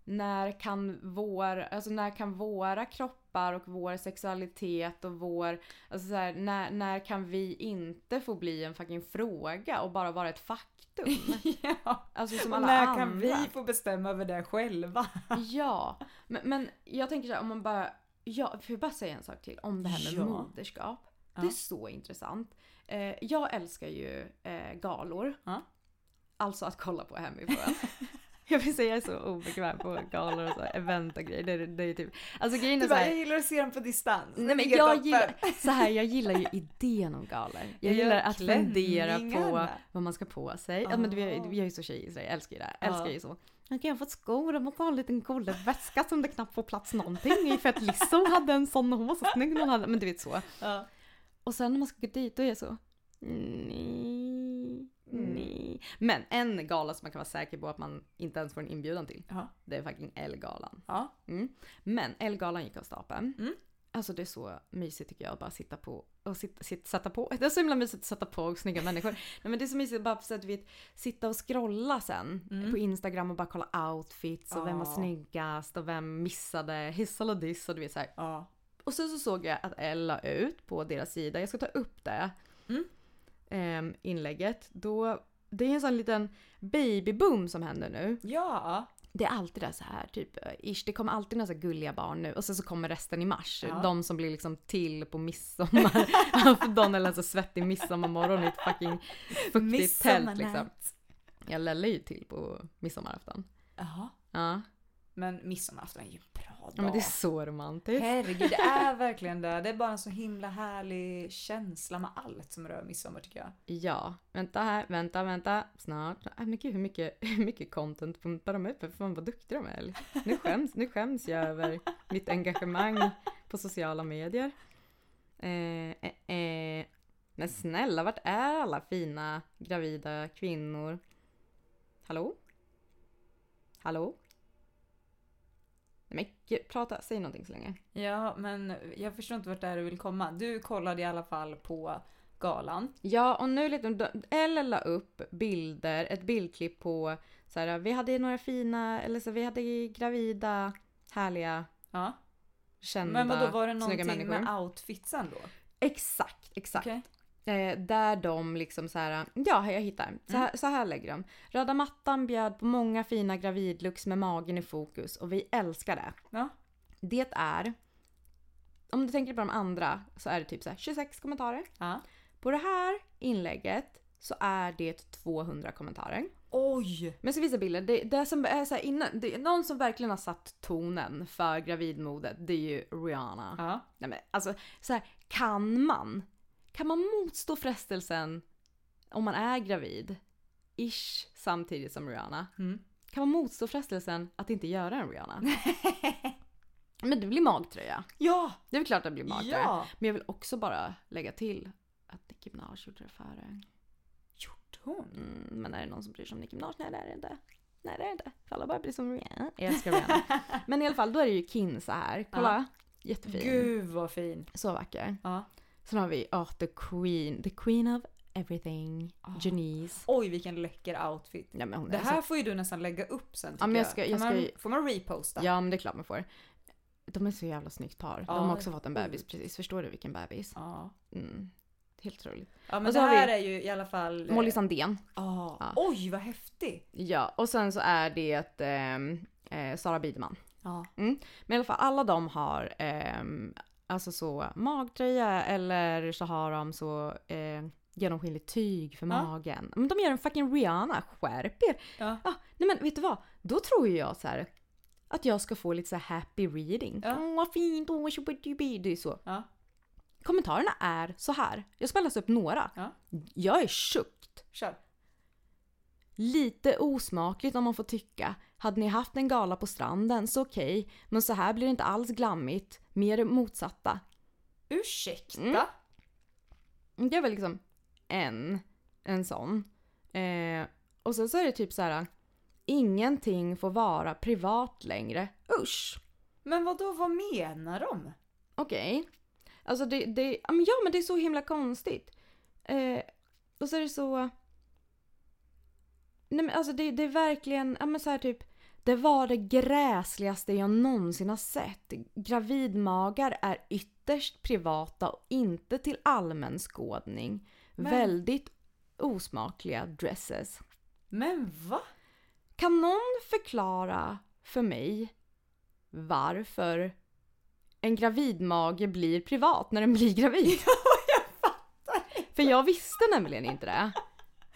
Speaker 3: när kan vår, alltså när kan våra kroppar och vår sexualitet och vår, alltså så här, när, när kan vi inte få bli en fucking fråga och bara vara ett faktum?
Speaker 2: ja.
Speaker 3: Alltså som
Speaker 2: Och
Speaker 3: alla
Speaker 2: när
Speaker 3: andra.
Speaker 2: kan vi få bestämma över det själva?
Speaker 3: Ja, men, men jag tänker så här, om man bara, ja, får jag bara säga en sak till om det här med
Speaker 2: Ja.
Speaker 3: moderskap?
Speaker 2: Ja.
Speaker 3: Det är så intressant. Eh, jag älskar ju eh, galor.
Speaker 2: Ja.
Speaker 3: Alltså att kolla på hemifrån. jag vill säga jag är så obekväm på galor och så, event och grejer. Det, är- det är typ, alltså grejen
Speaker 2: Du
Speaker 3: är så
Speaker 2: bara,
Speaker 3: här,
Speaker 2: jag gillar att se dem på distans.
Speaker 3: Nej men jag
Speaker 2: toppen.
Speaker 3: gillar, så här, jag gillar ju idén om galor. Jag
Speaker 2: Ja,
Speaker 3: gillar att fundera på vad man ska på sig. Ja, men vi,
Speaker 2: Ah.
Speaker 3: vi är ju så i Sverige, jag älskar ju det här. Jag älskar ju så. Kan jag få ett skor, jag måste ha en liten väska som det knappt får plats någonting i för att Lizzo hade en sån och hon var så snygg när hon hade, men du vet så.
Speaker 2: Ja.
Speaker 3: Och sen när man ska gå dit då är jag så, nej, nej. Men en gala som man kan vara säker på att man inte ens får en inbjudan till,
Speaker 2: Ja.
Speaker 3: det är fucking Ellegalan.
Speaker 2: Ja.
Speaker 3: Mm. Men Ellegalan gick av stapeln.
Speaker 2: Mm.
Speaker 3: Alltså det är så mysigt tycker jag att bara sitta på och sitta, sitta, sätta på. Det är så himla mysigt att sätta på snygga människor. Nej men det är så mysigt bara så att vi sitta och scrolla sen
Speaker 2: Mm.
Speaker 3: på Instagram och bara kolla outfits och vem var snyggast och vem missade hiss eller diss och du vet så.
Speaker 2: Ja.
Speaker 3: Och sen så såg jag att Elle la ut på deras sida, jag ska ta upp det
Speaker 2: Mm.
Speaker 3: ehm, inlägget. Då, det är en sån liten babyboom som händer nu.
Speaker 2: Ja.
Speaker 3: Det är alltid det så här, typ ish, det kommer alltid några så här gulliga barn nu och sen så kommer resten i mars.
Speaker 2: Ja.
Speaker 3: De som blir liksom till på midsommar. De eller en så svettig midsommarmorgon i ett fucking fuktigt tält liksom. Jag lällar ju till på midsommarafton.
Speaker 2: Jaha.
Speaker 3: Ja.
Speaker 2: Men midsommarafton är ju en bra dag.
Speaker 3: Ja men det är så romantiskt.
Speaker 2: Herregud, det är verkligen det. Det är bara en så himla härlig känsla med allt som rör midsommar tycker jag.
Speaker 3: Ja, vänta här, vänta, vänta, snart. Äh, men gud hur mycket, hur mycket content pumpar de upp? Fan vad duktiga de är. Nu skäms, nu skäms jag över mitt engagemang på sociala medier. Eh, eh, eh. Men snälla, vart är alla fina gravida kvinnor? Hallå? Hallå? Men prata, säg någonting så länge.
Speaker 2: Ja, men jag förstår inte vart det är du vill komma. Du kollade i alla fall på galan.
Speaker 3: Ja, och nu lite, eller la upp bilder, ett bildklipp på så här, vi hade några fina, eller så vi hade gravida, härliga,
Speaker 2: Ja.
Speaker 3: kända,
Speaker 2: Men vadå, var det någonting med outfitsen då?
Speaker 3: Exakt, exakt.
Speaker 2: Okej.
Speaker 3: Eh, där de liksom så här, ja jag hittar. Så här, så här lägger de. Röda mattan bjöd på många fina gravidlooks med magen i fokus och vi älskar det.
Speaker 2: Ja.
Speaker 3: Det är, om du tänker på de andra så är det typ så här 26 kommentarer.
Speaker 2: ja.
Speaker 3: På det här inlägget så är det 200 kommentarer.
Speaker 2: Oj!
Speaker 3: Men ska visa bilder. Det, det som är så innan, det, någon som verkligen har satt tonen för gravidmodet, det är ju Rihanna.
Speaker 2: Ja.
Speaker 3: Nej men alltså, så här, kan man? Kan man motstå frestelsen om man är gravid, ish, samtidigt som Rihanna?
Speaker 2: Mm.
Speaker 3: Kan man motstå frestelsen att inte göra en Rihanna? men det blir magtröja.
Speaker 2: Ja!
Speaker 3: Det är väl klart att det blir magtröja.
Speaker 2: Ja!
Speaker 3: Men jag vill också bara lägga till att Nicki Minaj gjorde det före.
Speaker 2: Gjorde hon?
Speaker 3: Mm, men är det någon som bryr sig om Nicki Minaj? Nej det är det inte. Nej det är det inte. För alla bara blir som Rihanna. Jag älskar Rihanna. men i alla fall, då är det ju Kinsa här. Kolla. Jättefin.
Speaker 2: Gud vad fin.
Speaker 3: Så vacker.
Speaker 2: Ja.
Speaker 3: Sen har vi oh, the queen. The queen of everything. Janice.
Speaker 2: Oj vilken läcker outfit.
Speaker 3: Ja, men hon
Speaker 2: Det
Speaker 3: är
Speaker 2: här
Speaker 3: så...
Speaker 2: får ju du nästan lägga upp sen tycker
Speaker 3: Ja, men jag ska- jag ska
Speaker 2: man, Får man reposta?
Speaker 3: Ja men det är klart man får. De är så jävla snyggt par.
Speaker 2: Ja,
Speaker 3: De har också fått en bebis precis. Förstår du vilken bebis?
Speaker 2: Ja.
Speaker 3: Mm. Helt otroligt.
Speaker 2: Ja men
Speaker 3: Och
Speaker 2: det
Speaker 3: så
Speaker 2: här
Speaker 3: vi-
Speaker 2: är ju i alla fall... eh,
Speaker 3: Molly Sandén.
Speaker 2: Ja.
Speaker 3: Ja.
Speaker 2: Oj vad häftig!
Speaker 3: Ja, och sen så är det ehm, eh, Sara Biderman.
Speaker 2: Ja.
Speaker 3: Men i alla fall alla de har ehm, alltså så magtröja eller så har de så eh, genomskinligt tyg för
Speaker 2: Ja.
Speaker 3: magen. Men de gör en fucking Rihanna, skärp er!
Speaker 2: Ja.
Speaker 3: Ah, nej men vet du vad? Då tror ju jag så här att jag ska få lite så här happy reading.
Speaker 2: Ja.
Speaker 3: Åh vad fint, åh tjobbidi Det är så.
Speaker 2: Ja.
Speaker 3: Kommentarerna är så här. Jag ska läsa upp några.
Speaker 2: Ja.
Speaker 3: Jag är tjuckt.
Speaker 2: Kör.
Speaker 3: Lite osmakligt om man får tycka. Hade ni haft en gala på stranden så okej, men så här blir det inte alls glammigt. Mer det motsatta.
Speaker 2: Ursäkta?
Speaker 3: Mm. Det är väl liksom en, en sån. Eh, och sen så är det typ så här. Ingenting får vara privat längre. Usch!
Speaker 2: Men vad då vad menar de?
Speaker 3: Okej. Alltså det, det, ja, men det är så himla konstigt. Eh, och så är det så... Nej men alltså det, det är verkligen, ja men så här typ. Det var det gräsligaste jag någonsin har sett. Gravidmagar är ytterst privata och inte till allmän skådning.
Speaker 2: Men-
Speaker 3: Väldigt osmakliga dresses.
Speaker 2: Men va?
Speaker 3: Kan någon förklara för mig varför en gravidmage blir privat när den blir gravid? För jag visste nämligen inte det.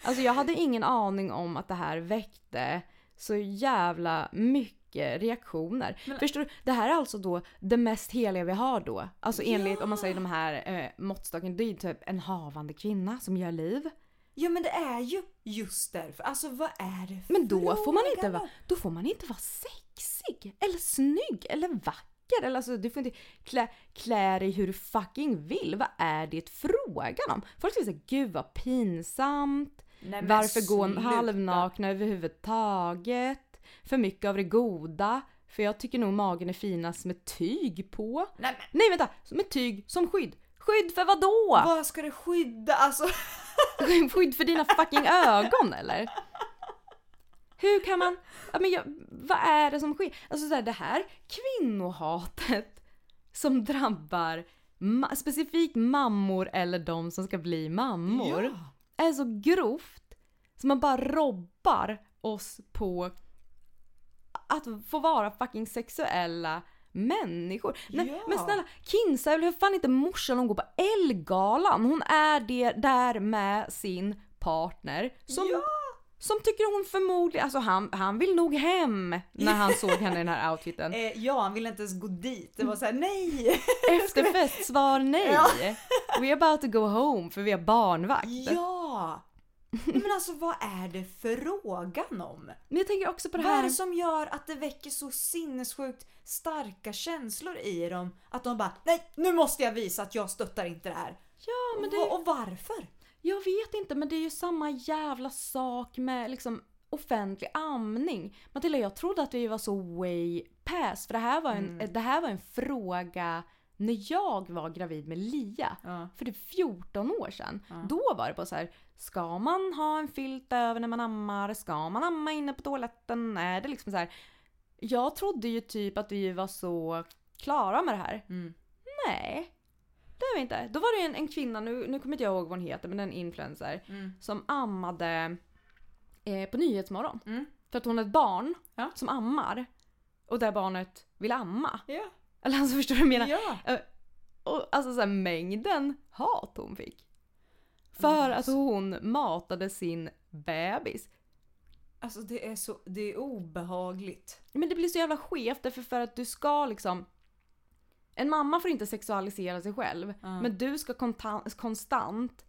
Speaker 3: Alltså jag hade ingen aning om att det här väckte så jävla mycket reaktioner.
Speaker 2: Men-
Speaker 3: Förstår du? Det här är alltså då det mest heliga vi har då. Alltså enligt
Speaker 2: Ja.
Speaker 3: om man säger de här eh, måttstocken, det är ju typ en havande kvinna som gör liv.
Speaker 2: Ja men det är ju just därför. Alltså vad är det
Speaker 3: Men då får man inte vara, då får man inte vara sexig eller snygg eller vacker. Eller alltså, du får inte klä, klä dig hur du fucking vill. Vad är det frågan om? Folk säger såhär, gud vad pinsamt.
Speaker 2: Nej,
Speaker 3: Varför gå
Speaker 2: sluta.
Speaker 3: halvnakna överhuvudtaget? För mycket av det goda. För jag tycker nog magen är finast med tyg på.
Speaker 2: Nej men
Speaker 3: Nej vänta, med tyg som skydd. Skydd för vad då?
Speaker 2: vad ska det skydda? Alltså
Speaker 3: Skydd för dina fucking ögon eller? Hur kan man... Ja, men jag, vad är det som sker? Alltså så här, det här kvinnohatet som drabbar ma- specifikt mammor eller de som ska bli mammor
Speaker 2: Ja.
Speaker 3: Är så grovt. Så man bara robbar oss på att få vara fucking sexuella människor. Nej,
Speaker 2: Ja.
Speaker 3: Men snälla, Kinsa är väl för fan inte morsan hon går på Ellegalan. Hon är det där med sin partner som
Speaker 2: Ja.
Speaker 3: Som tycker hon förmodligen, alltså han, han vill nog hem när han såg henne i den här outfiten.
Speaker 2: Eh, ja, han ville inte ens gå dit. Det var såhär, nej!
Speaker 3: Efterfest, svar nej.
Speaker 2: Ja.
Speaker 3: We're about to go home för vi har barnvakt.
Speaker 2: Ja! Men alltså vad är det frågan om?
Speaker 3: Men jag tänker också på det
Speaker 2: Vad är
Speaker 3: här.
Speaker 2: det som gör att det väcker så sinnessjukt starka känslor i dem? Att de bara, nej nu måste jag visa att jag stöttar inte det här.
Speaker 3: Ja men det,
Speaker 2: Och, och varför?
Speaker 3: Jag vet inte men det är ju samma jävla sak med liksom offentlig amning. Matilda jag trodde att vi var så way past för det här var en, det här var en fråga när jag var gravid med Lia.
Speaker 2: Ja.
Speaker 3: För det är 14 år sedan. Då var det på så här. Ska man ha en filt över när man ammar? Ska man amma inne på toaletten? Är det liksom så här. Jag trodde ju typ att vi var så klara med det här.
Speaker 2: Mm.
Speaker 3: Nej. Det är vi inte. Då var det en, en kvinna, nu, nu kommer inte jag ihåg vad hon heter, men en influencer.
Speaker 2: Mm.
Speaker 3: Som ammade eh, på Nyhetsmorgon.
Speaker 2: Mm.
Speaker 3: För att hon har ett barn
Speaker 2: Ja.
Speaker 3: som ammar. Och det barnet vill amma.
Speaker 2: Ja.
Speaker 3: Eller alltså förstår du vad jag menar?
Speaker 2: ja.
Speaker 3: Eh, Och alltså så här, mängden hat hon fick. För att hon matade sin bebis.
Speaker 2: Alltså det är så, det är obehagligt.
Speaker 3: Men det blir så jävla skevt därför för att du ska liksom En mamma får inte sexualisera sig själv. Men du ska konstant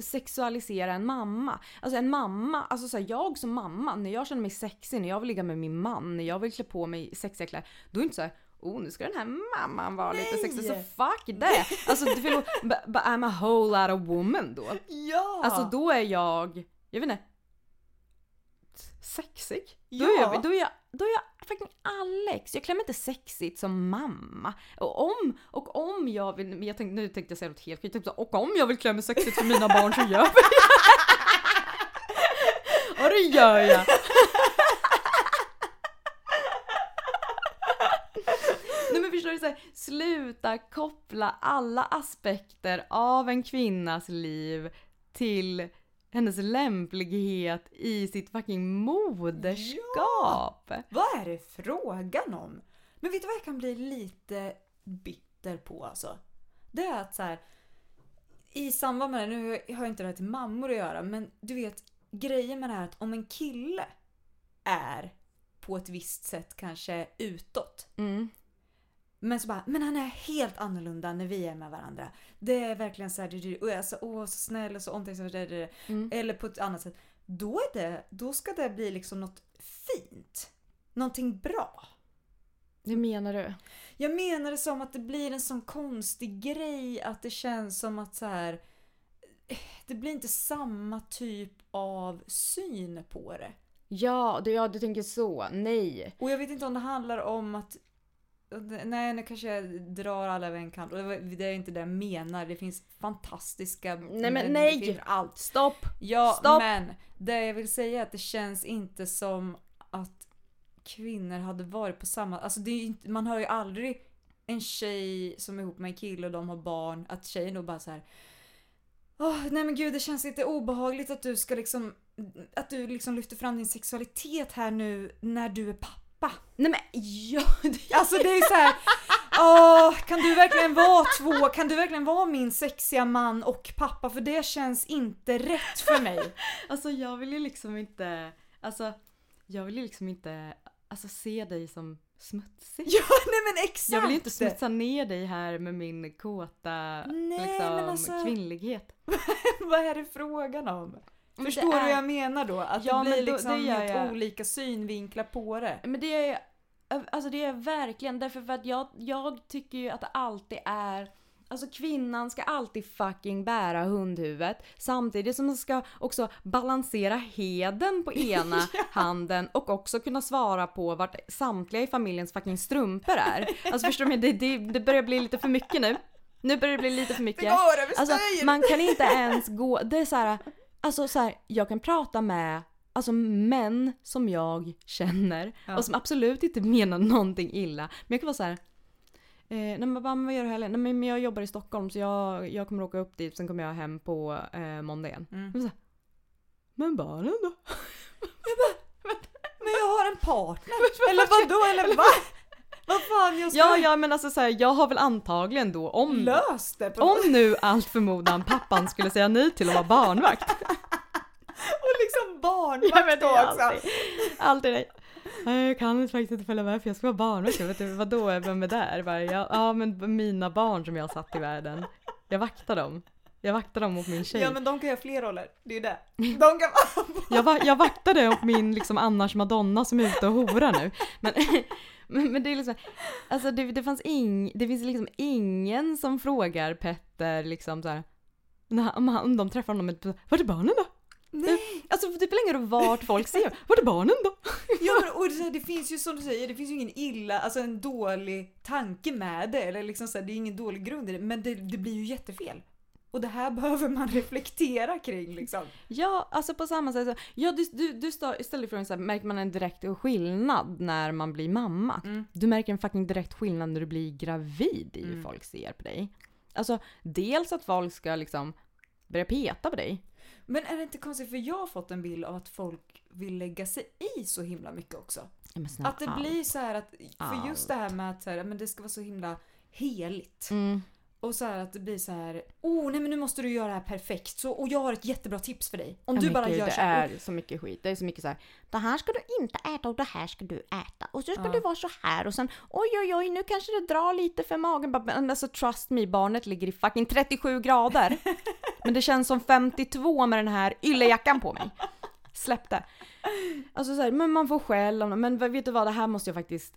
Speaker 3: sexualisera en mamma. Alltså en mamma, alltså så här, jag som mamma, när jag känner mig sexig, när jag vill ligga med min man, när jag vill klä på mig sexiga kläder. Då är det inte så här, oh nu ska den här mamman vara lite
Speaker 2: Nej!
Speaker 3: sexig, så fuck det! Alltså förlåt, but, but I'm a whole lot of woman då.
Speaker 2: Ja!
Speaker 3: Alltså då är jag, jag vet inte, sexig. Då,
Speaker 2: Ja.
Speaker 3: är jag, då, är jag, då är jag fucking Alex. Jag klär mig inte sexigt som mamma. Och om, och om jag vill, men jag tänkte, nu tänkte jag säga något helt skit, typ så, och om jag vill klä mig sexigt för mina barn så gör jag det. Och det gör jag. Nej men förstår du, så här, sluta koppla alla aspekter av en kvinnas liv till hennes lämplighet i sitt fucking moderskap.
Speaker 2: Vad är det frågan om? Men vet du vad jag kan bli lite bitter på alltså? Det är att så här. I samband med det, nu har jag inte det här till mammor att göra, men du vet grejen med det här att om en kille är på ett visst sätt kanske utåt.
Speaker 3: Mm.
Speaker 2: Men så bara, men han är helt annorlunda när vi är med varandra. Det är verkligen så här, det- det- och jag är så, åh, så snäll och så omtänksam.
Speaker 3: Mm.
Speaker 2: Eller på ett annat sätt. Då, är det, då ska det bli liksom något fint. Någonting bra.
Speaker 3: Det menar du?
Speaker 2: Jag menar det som att det blir en sån konstig grej att det känns som att så här. Det blir inte samma typ av syn på det.
Speaker 3: Ja, du, ja, du tänker så. Nej.
Speaker 2: Och jag vet inte om det handlar om att Nej, nu kanske jag drar alla över en kant. Och det är inte det jag menar. Det finns fantastiska...
Speaker 3: Nej, men nej!
Speaker 2: Allt.
Speaker 3: Stopp!
Speaker 2: Ja,
Speaker 3: Stopp!
Speaker 2: men det jag vill säga är att det känns inte som att kvinnor hade varit på samma... Alltså inte, man hör ju aldrig en tjej som är ihop med en kille och de har barn, att tjejen då bara så här. Åh, nej men gud det känns lite obehagligt att du ska liksom att du liksom lyfter fram din sexualitet här nu när du är pappa.
Speaker 3: Nej men ja! det-
Speaker 2: Alltså det är så här. Åh, kan du verkligen vara två? Kan du verkligen vara min sexiga man och pappa? För det känns inte rätt för mig.
Speaker 3: Alltså jag vill ju liksom inte, alltså jag vill ju liksom inte alltså, se dig som smutsig.
Speaker 2: Ja, nej men exakt!
Speaker 3: Jag vill ju inte smutsa ner dig här med min kåta
Speaker 2: Nej,
Speaker 3: liksom,
Speaker 2: men alltså-
Speaker 3: kvinnlighet.
Speaker 2: Vad är det frågan om? Förstår du
Speaker 3: är-
Speaker 2: vad jag menar då? Att
Speaker 3: Ja,
Speaker 2: det blir
Speaker 3: då-
Speaker 2: liksom
Speaker 3: det jag.
Speaker 2: olika synvinklar på det.
Speaker 3: Men det är alltså det är verkligen därför för att jag, jag tycker ju att det alltid är Alltså kvinnan ska alltid fucking bära hundhuvudet samtidigt som man ska också balansera heden på ena handen och också kunna svara på vart samtliga i familjens fucking strumpor är. Alltså förstår du? Det, det, det börjar bli lite för mycket nu. Nu börjar det bli lite för mycket.
Speaker 2: går över
Speaker 3: Alltså man kan inte ens gå, det är så här, alltså så här, jag kan prata med Alltså män som jag känner och som absolut inte menar någonting illa. Men jag kan vara så här. Eh, nej men bara, vad gör du helgen? Nej men jag jobbar i Stockholm så jag, jag kommer åka upp dit sen kommer jag hem på eh, måndag igen.
Speaker 2: Mm.
Speaker 3: Men, så här, men barnen då?
Speaker 2: Men jag har en partner! Eller vad då? Eller va? Vad fan, jag ska
Speaker 3: Ja ja men alltså så här, jag har väl antagligen då om,
Speaker 2: lös det på
Speaker 3: om nu allt förmodan pappan skulle säga nej till att vara barnvakt.
Speaker 2: Och liksom barnvakt då också.
Speaker 3: alltid, alltid. Nej, Jag kan faktiskt inte följa med för jag ska vara barnvakt. Vet inte, vadå, vem är där? Bara, ja, ja men mina barn som jag har satt i världen. Jag vaktar dem. Jag vaktar dem mot min tjej.
Speaker 2: Ja men de kan göra fler roller, det är ju det. De kan.
Speaker 3: Jag, va, jag vaktade åt min liksom annars madonna som är ute och horar nu. Men, men, men det är liksom, alltså det, det fanns ing, det finns liksom ingen som frågar Petter liksom så här, när, han- om, han, om de träffar honom, vart är barnen då?
Speaker 2: Nej.
Speaker 3: Alltså det spelar ingen roll vart folk ser, vart är barnen då?
Speaker 2: Ja men och det, det finns ju som du säger, det finns ju ingen illa, alltså en dålig tanke med det. Eller liksom så här, det är ingen dålig grund i det, men det, det blir ju jättefel. Och det här behöver man reflektera kring liksom.
Speaker 3: Ja, alltså på samma sätt så, ja du, du, du ställde frågan så här, märker man en direkt skillnad när man blir mamma?
Speaker 2: Mm.
Speaker 3: Du märker en fucking direkt skillnad när du blir gravid i hur
Speaker 2: Mm.
Speaker 3: folk ser på dig. Alltså dels att folk ska liksom börja peta på dig.
Speaker 2: Men är det inte konstigt, för jag har fått en bild av att folk vill lägga sig i så himla mycket också.
Speaker 3: Snälla,
Speaker 2: Att det
Speaker 3: allt.
Speaker 2: blir så här att, för
Speaker 3: Allt.
Speaker 2: just det här med att så här, men det ska vara så himla heligt.
Speaker 3: Mm.
Speaker 2: Och så här att det blir så här, oh nej men nu måste du göra det här perfekt. Så, och jag har ett jättebra tips för dig. Om
Speaker 3: Ja,
Speaker 2: du bara
Speaker 3: gud,
Speaker 2: gör
Speaker 3: det
Speaker 2: så här.
Speaker 3: är så mycket skit. Det är så mycket så här. Det här ska du inte äta och det här ska du äta. Och så ska
Speaker 2: Ja.
Speaker 3: du vara så här och sen oj oj oj nu kanske det drar lite för magen. Men alltså trust me, barnet ligger i fucking 37 grader. men det känns som 52 med den här yllejackan på mig. Släpp det. Alltså så här, men man får skäll det. Men vet du vad, det här måste jag faktiskt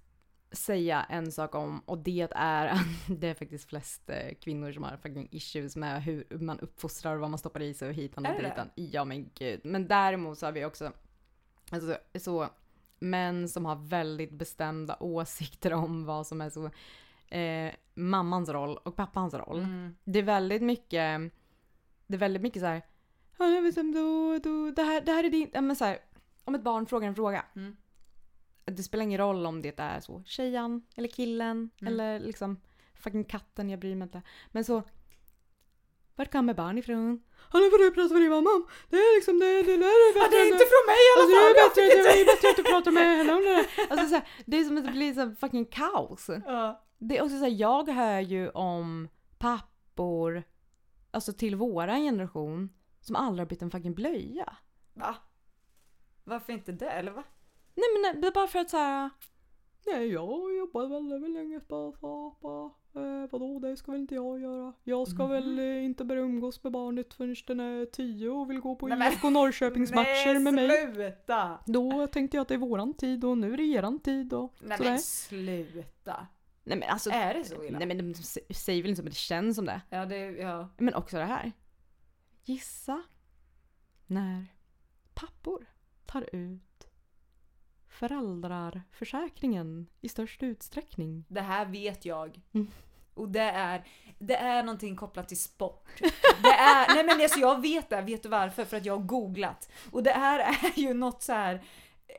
Speaker 3: säga en sak om och det är att det är faktiskt flest eh, kvinnor som har fucking issues med hur man uppfostrar och vad man stoppar i sig och hitan och ditan. Ja men gud. Men däremot så har vi också alltså, så män som har väldigt bestämda åsikter om vad som är så eh, mammans roll och pappans roll.
Speaker 2: Mm.
Speaker 3: Det är väldigt mycket, det är väldigt mycket så här, "Ja, jag vet inte, då, då, det, här, det här är din, ja, men så här, om ett barn frågar en fråga.
Speaker 2: Mm.
Speaker 3: Det spelar ingen roll om det är så tjejan eller killen
Speaker 2: Mm.
Speaker 3: eller liksom fucking katten, jag bryr mig inte. Men så, vart kommer barn ifrån? Ja nu får du prata med din mamma om. Det är liksom det, det, det är
Speaker 2: Ja, det är inte från mig i alla
Speaker 3: Alltså, det
Speaker 2: fall!
Speaker 3: är
Speaker 2: jag
Speaker 3: bättre, det är bättre att du pratar med henne om det där. Alltså, så här, det är som att det blir så fucking kaos.
Speaker 2: Ja.
Speaker 3: Det är också så här, jag hör ju om pappor, alltså till våran generation, som aldrig har bytt en fucking blöja.
Speaker 2: Va? Varför inte det? Eller va?
Speaker 3: Nej men nej, det är bara för att så här. Nej jag har jobbat väldigt länge på pappa. Eh, vadå det ska väl inte jag göra. Jag ska väl eh, inte börja umgås med barnet förrän den är tio och vill gå på
Speaker 2: Nej, men-
Speaker 3: IFK Norrköpings matcher med mig.
Speaker 2: sluta!
Speaker 3: Då tänkte jag att det är våran tid och nu är det eran tid och
Speaker 2: Nej
Speaker 3: sådär.
Speaker 2: men sluta.
Speaker 3: Nej men alltså.
Speaker 2: Är det så illa?
Speaker 3: Nej men de säger väl inte som det känns som det.
Speaker 2: Ja det, ja.
Speaker 3: Men också det här. Gissa när pappor tar ut föräldrarförsäkringen i störst utsträckning.
Speaker 2: Det här vet jag.
Speaker 3: Mm.
Speaker 2: Och det är, det är någonting kopplat till sport. Det är, nej men alltså jag vet det, vet du varför? För att jag har googlat. Och det här är ju något så här.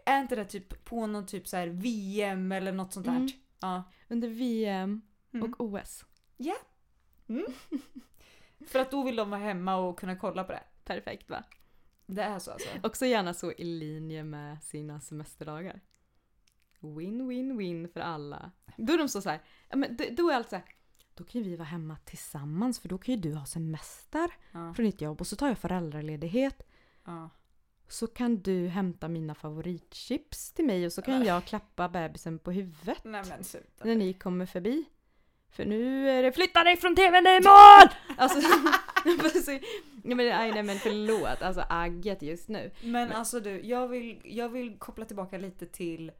Speaker 2: är inte det typ på någon typ så här VM eller något sånt där?
Speaker 3: Mm.
Speaker 2: Ja.
Speaker 3: Under VM
Speaker 2: Mm.
Speaker 3: och OS.
Speaker 2: Ja. Mm. För att då vill de vara hemma och kunna kolla på det.
Speaker 3: Perfekt va?
Speaker 2: Det är så alltså.
Speaker 3: Också gärna så i linje med sina semesterdagar. Win, win, win för alla. Då är de så, så här, ja, men då- är allt så här, då kan ju vi vara hemma tillsammans för då kan ju du ha semester
Speaker 2: Ja.
Speaker 3: från ditt jobb och så tar jag föräldraledighet.
Speaker 2: Ja.
Speaker 3: Så kan du hämta mina favoritchips till mig och så kan jag klappa bebisen på huvudet
Speaker 2: Nej men
Speaker 3: när ni kommer förbi. För nu är det flytta dig från tvn, det är mål! Alltså, så, ja, men, nej, nej men förlåt, alltså agget just nu.
Speaker 2: Men alltså du, jag vill, jag vill koppla tillbaka lite till...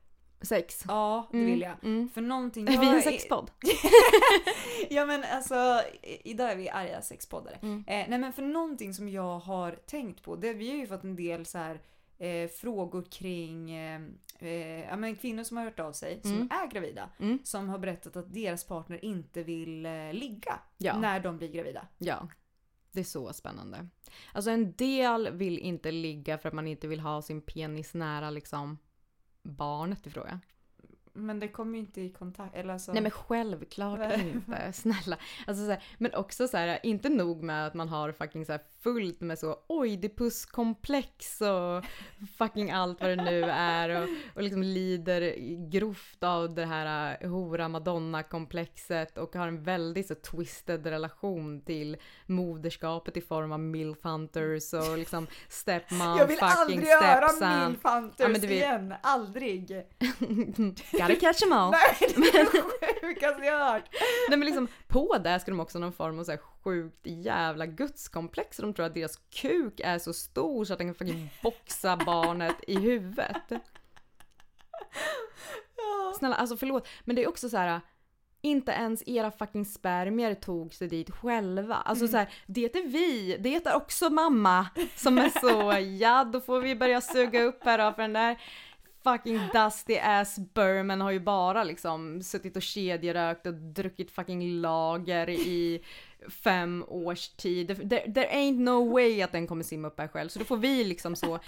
Speaker 3: Sex.
Speaker 2: Ja, det
Speaker 3: Mm,
Speaker 2: vill jag.
Speaker 3: Mm.
Speaker 2: För någonting...
Speaker 3: Är vi
Speaker 2: jag
Speaker 3: en sexpodd?
Speaker 2: ja men alltså, idag är vi arga sexpoddare.
Speaker 3: Mm.
Speaker 2: Eh, nej men för någonting som jag har tänkt på, det, vi har ju fått en del så här eh, frågor kring eh, eh, ja, men kvinnor som har hört av sig, som
Speaker 3: Mm.
Speaker 2: är gravida,
Speaker 3: Mm.
Speaker 2: som har berättat att deras partner inte vill eh, ligga
Speaker 3: Ja.
Speaker 2: när de blir gravida.
Speaker 3: Ja. Det är så spännande. Alltså en del vill inte ligga för att man inte vill ha sin penis nära liksom barnet i fråga.
Speaker 2: Men det kommer ju inte i kontakt, eller alltså...
Speaker 3: Nej men självklart inte, snälla. Alltså, så här, men också så här, inte nog med att man har fucking så här fullt med så oidipuskomplex och fucking allt vad det nu är och, och liksom lider grovt av det här eh, hora madonna komplexet och har en väldigt så twisted relation till moderskapet i form av milfhunters och liksom stepmom,
Speaker 2: jag vill
Speaker 3: fucking
Speaker 2: aldrig höra
Speaker 3: stepson.
Speaker 2: milfhunters
Speaker 3: Ja, men du vet-
Speaker 2: igen, aldrig!
Speaker 3: Gotta catch 'em all.
Speaker 2: Nej, det är det sjukaste jag hört!
Speaker 3: Nej men liksom på det ska de också ha någon form av så här sjukt jävla gudskomplex. De tror att deras kuk är så stor så att den kan fucking boxa barnet i huvudet. Snälla, alltså förlåt. Men det är också så här. Inte ens era fucking spermier tog sig dit själva. Alltså så här, det är vi, det är också mamma som är så, ja då får vi börja suga upp här då för den där fucking dusty ass Burman har ju bara liksom suttit och kedjerökt och druckit fucking lager i fem års tid. There, there ain't no way att den kommer simma upp här själv så då får vi liksom så,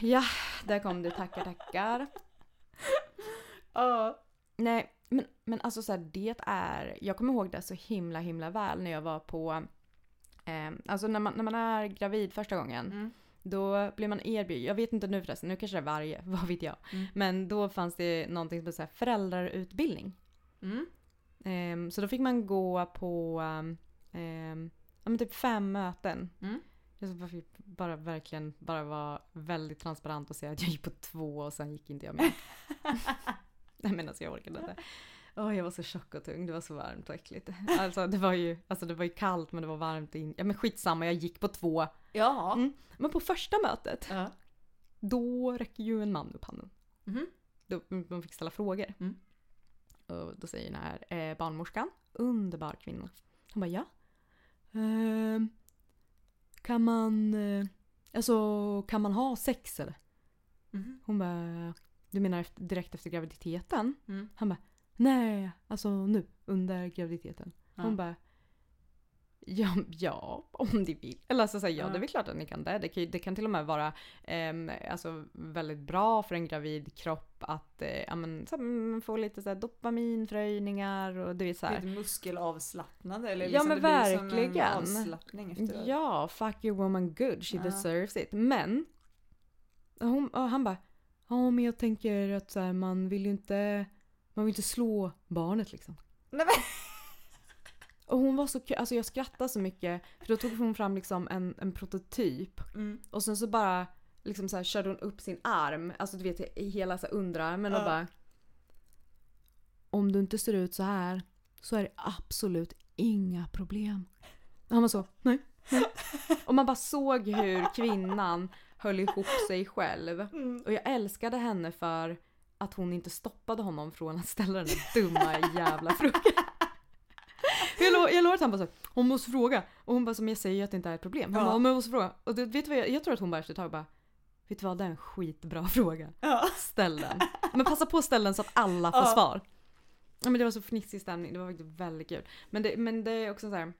Speaker 3: ja, där kom det, tackar tackar.
Speaker 2: Ja.
Speaker 3: Nej, men, men alltså så här, det är, jag kommer ihåg det så himla himla väl när jag var på, eh, alltså när man, när man är gravid första gången.
Speaker 2: Mm.
Speaker 3: Då blir man erbjuden, jag vet inte nu förresten, nu kanske det är varje, vad vet jag.
Speaker 2: Mm.
Speaker 3: Men då fanns det någonting som här föräldrarutbildning.
Speaker 2: Mm.
Speaker 3: Ehm, så då fick man gå på um, ja, typ fem möten.
Speaker 2: Mm.
Speaker 3: Jag fick bara verkligen bara vara väldigt transparent och säga att jag gick på två och sen gick inte jag med. Nej men alltså jag orkade inte. Åh, jag var så tjock och tung, det var så varmt och äckligt. Alltså det var ju, alltså, det var ju kallt men det var varmt in. Ja men skitsamma, jag gick på två.
Speaker 2: Ja.
Speaker 3: Mm. Men på första mötet,
Speaker 2: Ja.
Speaker 3: då räcker ju en man upp handen.
Speaker 2: Mhm.
Speaker 3: Då, man fick ställa frågor.
Speaker 2: Mm.
Speaker 3: Och då säger den här eh, barnmorskan, underbar kvinna. Hon bara ja. Ehm, kan man, eh, alltså kan man ha sex eller?
Speaker 2: Mhm.
Speaker 3: Hon bara, du menar efter, direkt efter graviditeten?
Speaker 2: Mm.
Speaker 3: Han bara, nej, alltså nu under graviditeten.
Speaker 2: Ja.
Speaker 3: Hon bara, ja, ja, om de vill. Eller alltså, så här, ja,
Speaker 2: Ja.
Speaker 3: det är väl klart att ni kan det. Det kan, det kan till och med vara ehm, alltså, väldigt bra för en gravid kropp att eh, ja, men, så, få lite så här, dopaminfröjningar och du vet så här.
Speaker 2: Lite muskelavslappnande eller
Speaker 3: Ja,
Speaker 2: liksom
Speaker 3: men
Speaker 2: blir som
Speaker 3: verkligen.
Speaker 2: en avslappning efteråt.
Speaker 3: Ja, fuck your woman good, she
Speaker 2: Ja.
Speaker 3: deserves it. Men, hon, han bara, ja men jag tänker att så här, man vill ju inte, man vill inte slå barnet liksom.
Speaker 2: Nej, men,
Speaker 3: Och hon var så kul, alltså jag skrattade så mycket för då tog hon fram liksom en, en prototyp
Speaker 2: mm.
Speaker 3: och sen så bara liksom så här, körde hon upp sin arm, alltså du vet i hela så här, underarmen och
Speaker 2: Ja.
Speaker 3: bara Om du inte ser ut så här så är det absolut inga problem. Och han var så, nej, nej. Och man bara såg hur kvinnan höll ihop sig själv.
Speaker 2: Mm.
Speaker 3: Och jag älskade henne för att hon inte stoppade honom från att ställa den där dumma jävla frågan. Jag, lo- jag lovar att han bara så, hon måste fråga. Och hon bara som jag säger ju att det inte är ett problem. Hon
Speaker 2: Ja.
Speaker 3: bara, men jag måste fråga. Och det, vet du vad jag, jag tror att hon bara efter ett tag bara, vet du vad det är en skitbra fråga.
Speaker 2: Ja.
Speaker 3: Ställ den. Men passa på att ställa den så att alla får
Speaker 2: Ja.
Speaker 3: svar. Ja men det var så fnissig stämning, det var faktiskt väldigt kul. Men det, men det är också så här.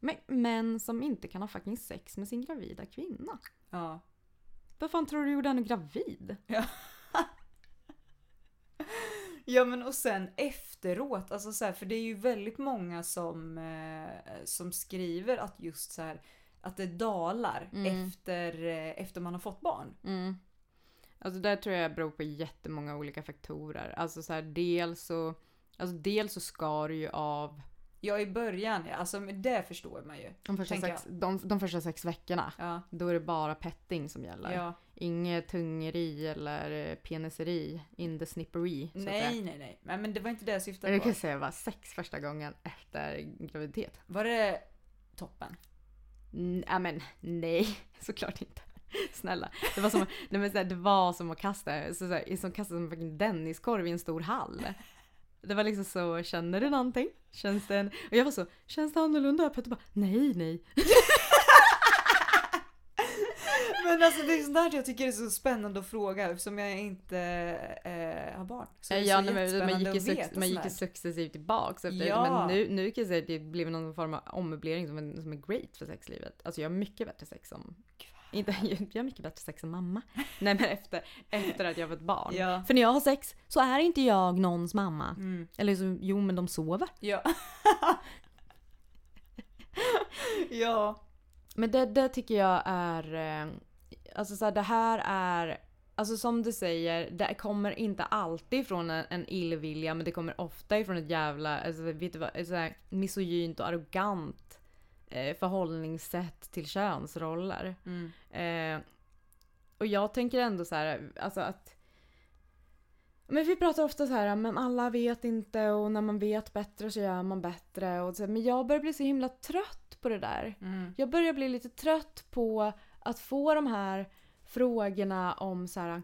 Speaker 3: Men, män som inte kan ha fucking sex med sin gravida kvinna.
Speaker 2: ja.
Speaker 3: Vad fan tror du gjorde henne gravid?
Speaker 2: Ja men och sen efteråt, alltså så här, för det är ju väldigt många som, eh, som skriver att just så här att det dalar
Speaker 3: Mm.
Speaker 2: efter, eh, efter man har fått barn.
Speaker 3: Mm. Alltså där tror jag beror på jättemånga olika faktorer. Alltså så här, dels så, alltså dels så ska du ju av
Speaker 2: Ja i början, ja, alltså det förstår man ju.
Speaker 3: de första, sex, de, de första sex veckorna.
Speaker 2: Ja,
Speaker 3: Då är det bara petting som gäller.
Speaker 2: ja.
Speaker 3: Inget tungeri eller eh, peniseri in the snippery.
Speaker 2: Nej nej nej. Men, men det var inte det jag syftade
Speaker 3: Jag
Speaker 2: på.
Speaker 3: kan säga var sex första gången efter graviditet.
Speaker 2: Var det toppen?
Speaker 3: Mm, Ja men nej, såklart inte. Snälla. Det var som, nej, men, så här, det var som att kasta, så, så här, som kasta en fucking Denniskorv i en stor hall. Det var liksom så, känner du någonting? Känns det en... Och jag var så, känns det annorlunda? Petter bara, nej nej.
Speaker 2: Men alltså det är sånt där jag tycker är så spännande att fråga eftersom jag inte eh, har barn. Så det är
Speaker 3: ja,
Speaker 2: så
Speaker 3: nej, man gick, ju suc- man gick successivt tillbaks. Efter,
Speaker 2: Ja.
Speaker 3: Men nu, nu kan jag säga att det blev någon form av ommöblering som är, som är great för sexlivet. Alltså jag har mycket bättre sex som Inte, jag har mycket bättre sex än mamma. Nej men efter, efter att jag fått barn.
Speaker 2: Ja.
Speaker 3: För när jag har sex så är inte jag någons mamma.
Speaker 2: Mm.
Speaker 3: Eller så, jo men de sover.
Speaker 2: Ja. ja.
Speaker 3: Men det, det tycker jag är... eh, Alltså så här, det här är... Alltså som du säger, det kommer inte alltid från en, en illvilja men det kommer ofta ifrån ett jävla, alltså, vet du vad, så här misogynt och arrogant eh, förhållningssätt till könsroller.
Speaker 2: Mm.
Speaker 3: Eh, och jag tänker ändå så här, alltså att... Men vi pratar ofta så här, men alla vet inte och när man vet bättre så gör man bättre. Och så, men jag börjar bli så himla trött på det där.
Speaker 2: Mm.
Speaker 3: Jag börjar bli lite trött på att få de här frågorna om så här.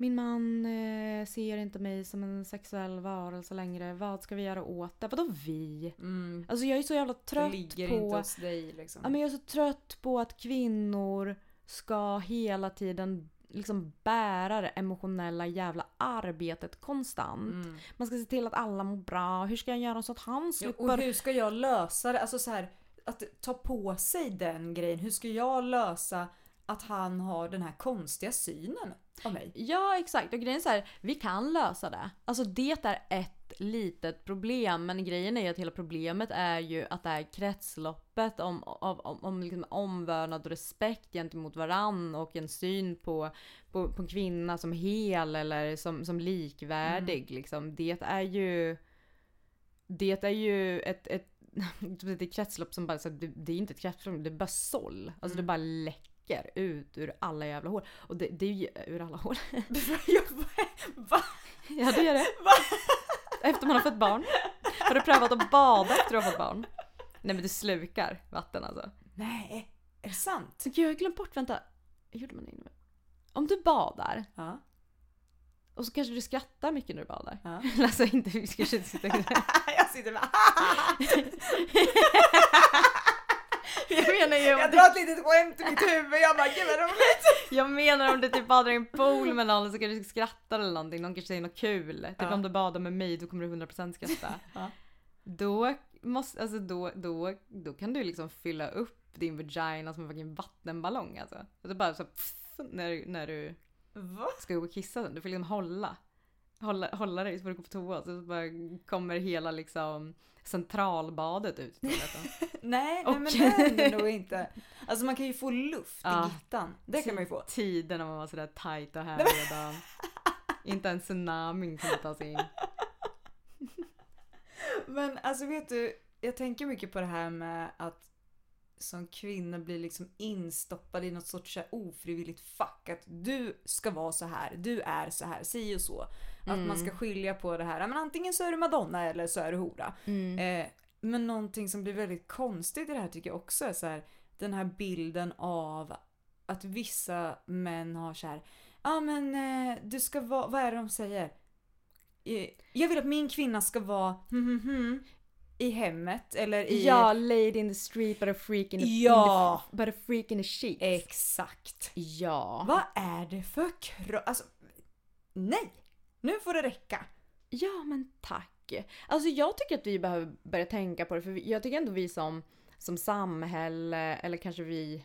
Speaker 3: Min man eh, ser inte mig som en sexuell varelse längre. Vad ska vi göra åt det? Vadå vi?
Speaker 2: Mm.
Speaker 3: Alltså jag är så jävla
Speaker 2: Det
Speaker 3: trött
Speaker 2: ligger
Speaker 3: på...
Speaker 2: inte hos dig liksom.
Speaker 3: Ja, men jag är så trött på att kvinnor ska hela tiden liksom bära det emotionella jävla arbetet konstant.
Speaker 2: Mm.
Speaker 3: Man ska se till att alla mår bra. Hur ska jag göra så att han
Speaker 2: Ja,
Speaker 3: slipper...
Speaker 2: och hur ska jag lösa det? Alltså så här, att ta på sig den grejen. Hur ska jag lösa att han har den här konstiga synen av mig?
Speaker 3: Ja exakt och grejen är så här, vi kan lösa det. Alltså det är ett litet problem men grejen är ju att hela problemet är ju att det här kretsloppet om, om, om, om liksom omvördnad och respekt gentemot varann och en syn på, på, på en kvinna som hel eller som, som likvärdig liksom. Det är ju det är ju ett, ett, ett kretslopp som bara, så det, det är inte ett kretslopp, det är bara såll. Alltså det bara läcker ut ur alla jävla hål. Och det, det är ju ur alla hål.
Speaker 2: Va?
Speaker 3: Ja det gör det. Efter man har fått barn. Har du prövat att bada efter att ha fått barn? Nej men det slukar vatten alltså.
Speaker 2: Nej, är det sant?
Speaker 3: Gud jag har glömt bort, vänta. Gjorde man det innan? Om du badar
Speaker 2: Ja.
Speaker 3: och så kanske du skrattar mycket när du badar.
Speaker 2: Ja.
Speaker 3: Alltså inte, vi kanske inte sitter
Speaker 2: jag sitter med
Speaker 3: Jag menar ju
Speaker 2: Jag drar ett litet skämt i mitt huvud. Jag bara, gud vad roligt.
Speaker 3: Jag menar om du typ badar i en pool med någon så kanske du skrattar eller någonting. Någon kanske säger något kul. Typ
Speaker 2: Ja.
Speaker 3: om du badar med mig då kommer du 100% skratta.
Speaker 2: Ja.
Speaker 3: Då, måste, alltså då, då, då kan du liksom fylla upp din vagina som en fucking vattenballong alltså. Det bara så pff, när, när du
Speaker 2: Va?
Speaker 3: ska gå och kissa sen. Du får liksom hålla. Hålla, hålla dig så får du gå på toa. Så bara kommer hela liksom centralbadet ut.
Speaker 2: Nej,
Speaker 3: Och-
Speaker 2: nej men det händer nog inte. Alltså man kan ju få luft
Speaker 3: Ja.
Speaker 2: i gittan. Det kan man ju få.
Speaker 3: Tiden när man var sådär tight och här redan. Inte en tsunami kunde ta sig in.
Speaker 2: Men alltså vet du, jag tänker mycket på det här med att som kvinna blir liksom instoppad i något sorts ofrivilligt fack. Att du ska vara så här, du är så här, si och så. Att man ska skilja på det här, men antingen så är du madonna eller så är du hora. Eh, men någonting som blir väldigt konstigt i det här tycker jag också är så här, den här bilden av att vissa män har så här, ja men eh, du ska vara, vad är det de säger? Eh, Jag vill att min kvinna ska vara hmm, hmm, hmm, i hemmet eller i...
Speaker 3: Ja, lady in the street but a freak in the,
Speaker 2: Ja.
Speaker 3: in the but a freak in the sheets.
Speaker 2: Exakt.
Speaker 3: ja.
Speaker 2: Vad är det för krav? Alltså, nej! Nu får det räcka.
Speaker 3: Ja men tack. Alltså jag tycker att vi behöver börja tänka på det för jag tycker ändå vi som, som samhälle eller kanske vi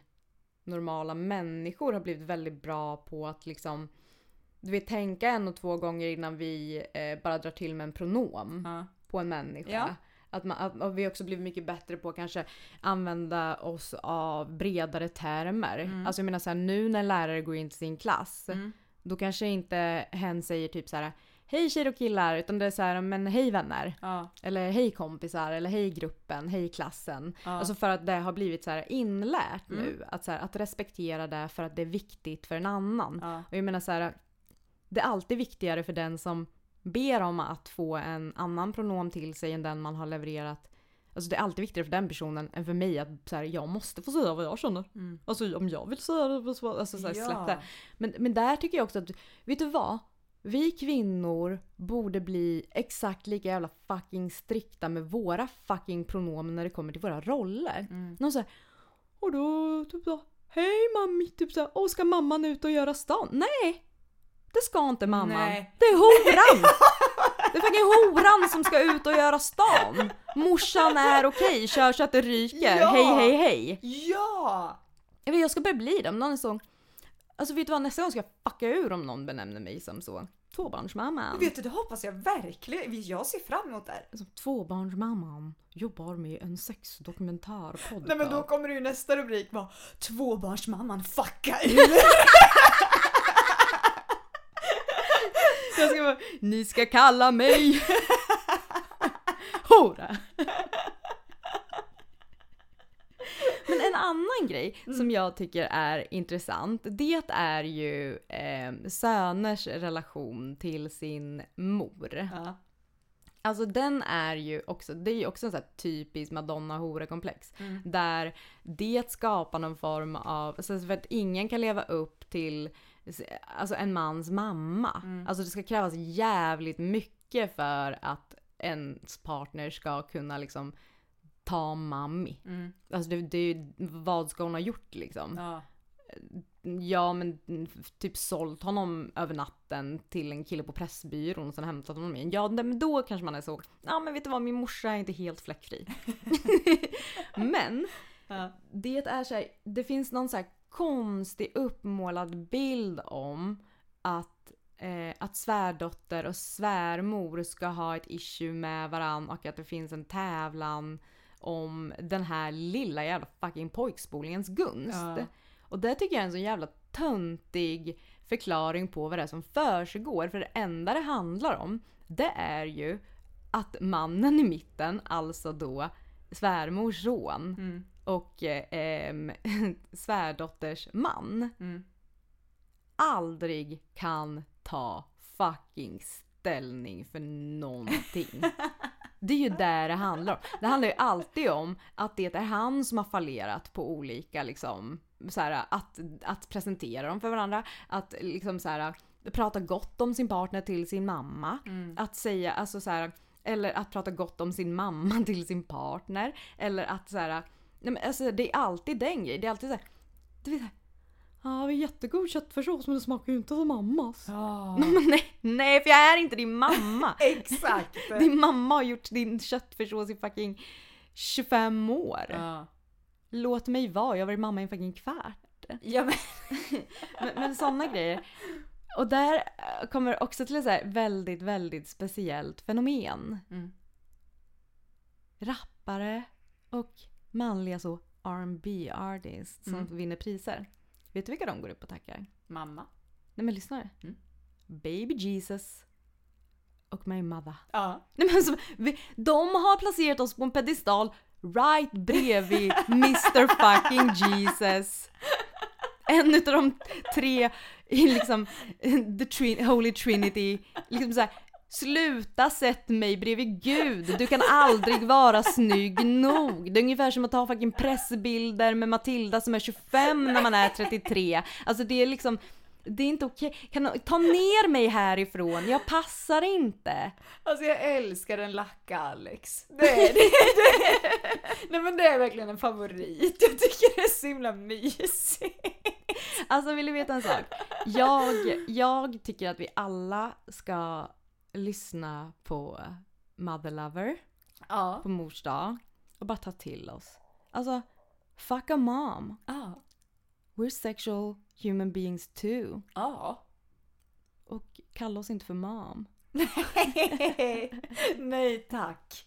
Speaker 3: normala människor har blivit väldigt bra på att liksom du vet tänka en och två gånger innan vi eh, bara drar till med en pronom
Speaker 2: Ja.
Speaker 3: på en människa.
Speaker 2: Ja.
Speaker 3: Att, man, att och vi har också blivit mycket bättre på att kanske använda oss av bredare termer. Alltså jag menar så här, nu när lärare går in till sin klass
Speaker 2: Mm.
Speaker 3: Då kanske inte hen säger typ så här Hej tjejer och killar, utan det är så här, men hej vänner.
Speaker 2: Ja.
Speaker 3: Eller hej kompisar, eller hej gruppen, hej klassen.
Speaker 2: Ja.
Speaker 3: Alltså för att det har blivit så här inlärt
Speaker 2: Mm.
Speaker 3: nu. Att, så här, att respektera det för att det är viktigt för en annan.
Speaker 2: Ja.
Speaker 3: Och jag menar så här, det är alltid viktigare för den som ber om att få en annan pronom till sig än den man har levererat. Alltså det är alltid viktigare för den personen än för mig att så här, jag måste få säga vad jag känner.
Speaker 2: Mm.
Speaker 3: Alltså om jag vill säga det, så- alltså så här,
Speaker 2: Ja.
Speaker 3: släpp det. Men, men där tycker jag också att, vet du vad? Vi kvinnor borde bli exakt lika jävla fucking strikta med våra fucking pronomen när det kommer till våra roller.
Speaker 2: Mm.
Speaker 3: Någon säger och då typ så Hej mammi, typ så Åh ska mamman ut och göra stan? Nej! Det ska inte mamman.
Speaker 2: Nej.
Speaker 3: Det är horan! Det är fucking horan som ska ut och göra stan. Morsan är okej, kör så att det ryker.
Speaker 2: Ja.
Speaker 3: Hej hej hej.
Speaker 2: Ja!
Speaker 3: Jag, vet, jag ska börja bli det. Om någon är så... Alltså vet du vad, nästa gång ska jag fucka ur om någon benämner mig som så. Tvåbarnsmamman.
Speaker 2: Vet du, det hoppas jag verkligen. Jag ser fram emot det.
Speaker 3: Alltså, tvåbarnsmamman jobbar med en sexdokumentärpodcast.
Speaker 2: Nej men då kommer det ju nästa rubrik vara Tvåbarnsmamman fucka ur.
Speaker 3: Jag ska bara, ni ska kalla mig hora. Men en annan grej som jag tycker är intressant, det är ju eh, söners relation till sin mor.
Speaker 2: Ja.
Speaker 3: Alltså den är ju också, det är ju också en sån här typisk madonna-hora-komplex.
Speaker 2: Mm.
Speaker 3: Där det skapar någon form av, så för att ingen kan leva upp till alltså en mans mamma.
Speaker 2: Mm.
Speaker 3: Alltså det ska krävas jävligt mycket för att ens partner ska kunna liksom ta mammi.
Speaker 2: Mm.
Speaker 3: Alltså det, det är ju, vad ska hon ha gjort liksom?
Speaker 2: Ja.
Speaker 3: Ja men typ sålt honom över natten till en kille på Pressbyrån och sen hämtat honom igen. Ja men då kanske man är så, ja men vet du vad min morsa är inte helt fläckfri. men
Speaker 2: Ja.
Speaker 3: det är så här, det finns någon så här konstig uppmålad bild om att, eh, att svärdotter och svärmor ska ha ett issue med varann och att det finns en tävlan om den här lilla jävla fucking pojkspolingens gunst.
Speaker 2: Ja.
Speaker 3: Och det tycker jag är en så jävla töntig förklaring på vad det är som försiggår. För det enda det handlar om, det är ju att mannen i mitten, alltså då svärmors son
Speaker 2: Mm.
Speaker 3: och eh, svärdotters man,
Speaker 2: Mm.
Speaker 3: aldrig kan ta fucking ställning för någonting. Det är ju där det handlar om. Det handlar ju alltid om att det är han som har fallerat på olika liksom, så här, att, att presentera dem för varandra, att liksom så här, prata gott om sin partner till sin mamma,
Speaker 2: Mm.
Speaker 3: att säga, alltså så här, eller att prata gott om sin mamma till sin partner, eller att så här, nej men alltså det är alltid den grejen, det är alltid så här, du vet, ja vi har jättegod köttfärssås men det smakar ju inte som mammas.
Speaker 2: Ja.
Speaker 3: Men nej, nej för jag är inte din mamma!
Speaker 2: Exakt!
Speaker 3: Din mamma har gjort din köttfärssås i fucking 25 år.
Speaker 2: Ja.
Speaker 3: Låt mig vara, jag har varit mamma i en fucking kvart.
Speaker 2: ja men.
Speaker 3: Men, men sådana grejer. Och där eh, kommer också till ett så väldigt, väldigt speciellt fenomen.
Speaker 2: Mm.
Speaker 3: Rappare och manliga så R&B artists som
Speaker 2: Mm.
Speaker 3: vinner priser. Vet du vilka de går upp och tackar?
Speaker 2: Mamma.
Speaker 3: Nej men lyssna.
Speaker 2: Mm.
Speaker 3: Baby Jesus och My Mother.
Speaker 2: Ja.
Speaker 3: Nej, men alltså, vi, de har placerat oss på en pedestal right bredvid Mr fucking Jesus. En utav de tre, i liksom, eh, the trin- Holy Trinity. Liksom så här, Sluta sätt mig bredvid Gud, du kan aldrig vara snygg nog. Det är ungefär som att ta fucking pressbilder med Matilda som är 25 när man är 33. Alltså det är liksom, det är inte okej. Kan du ta ner mig härifrån, jag passar inte.
Speaker 2: Alltså jag älskar en lacka Alex. Det är det. det är, nej men det är verkligen en favorit. Jag tycker det är så himla mysigt.
Speaker 3: Alltså vill du veta en sak? Jag, jag tycker att vi alla ska lyssna på Mother Lover
Speaker 2: Ja.
Speaker 3: på mors dag och bara ta till oss. Alltså, fuck a mom.
Speaker 2: Ja.
Speaker 3: We're sexual human beings too.
Speaker 2: Ja.
Speaker 3: Och kalla oss inte för mom.
Speaker 2: Nej tack.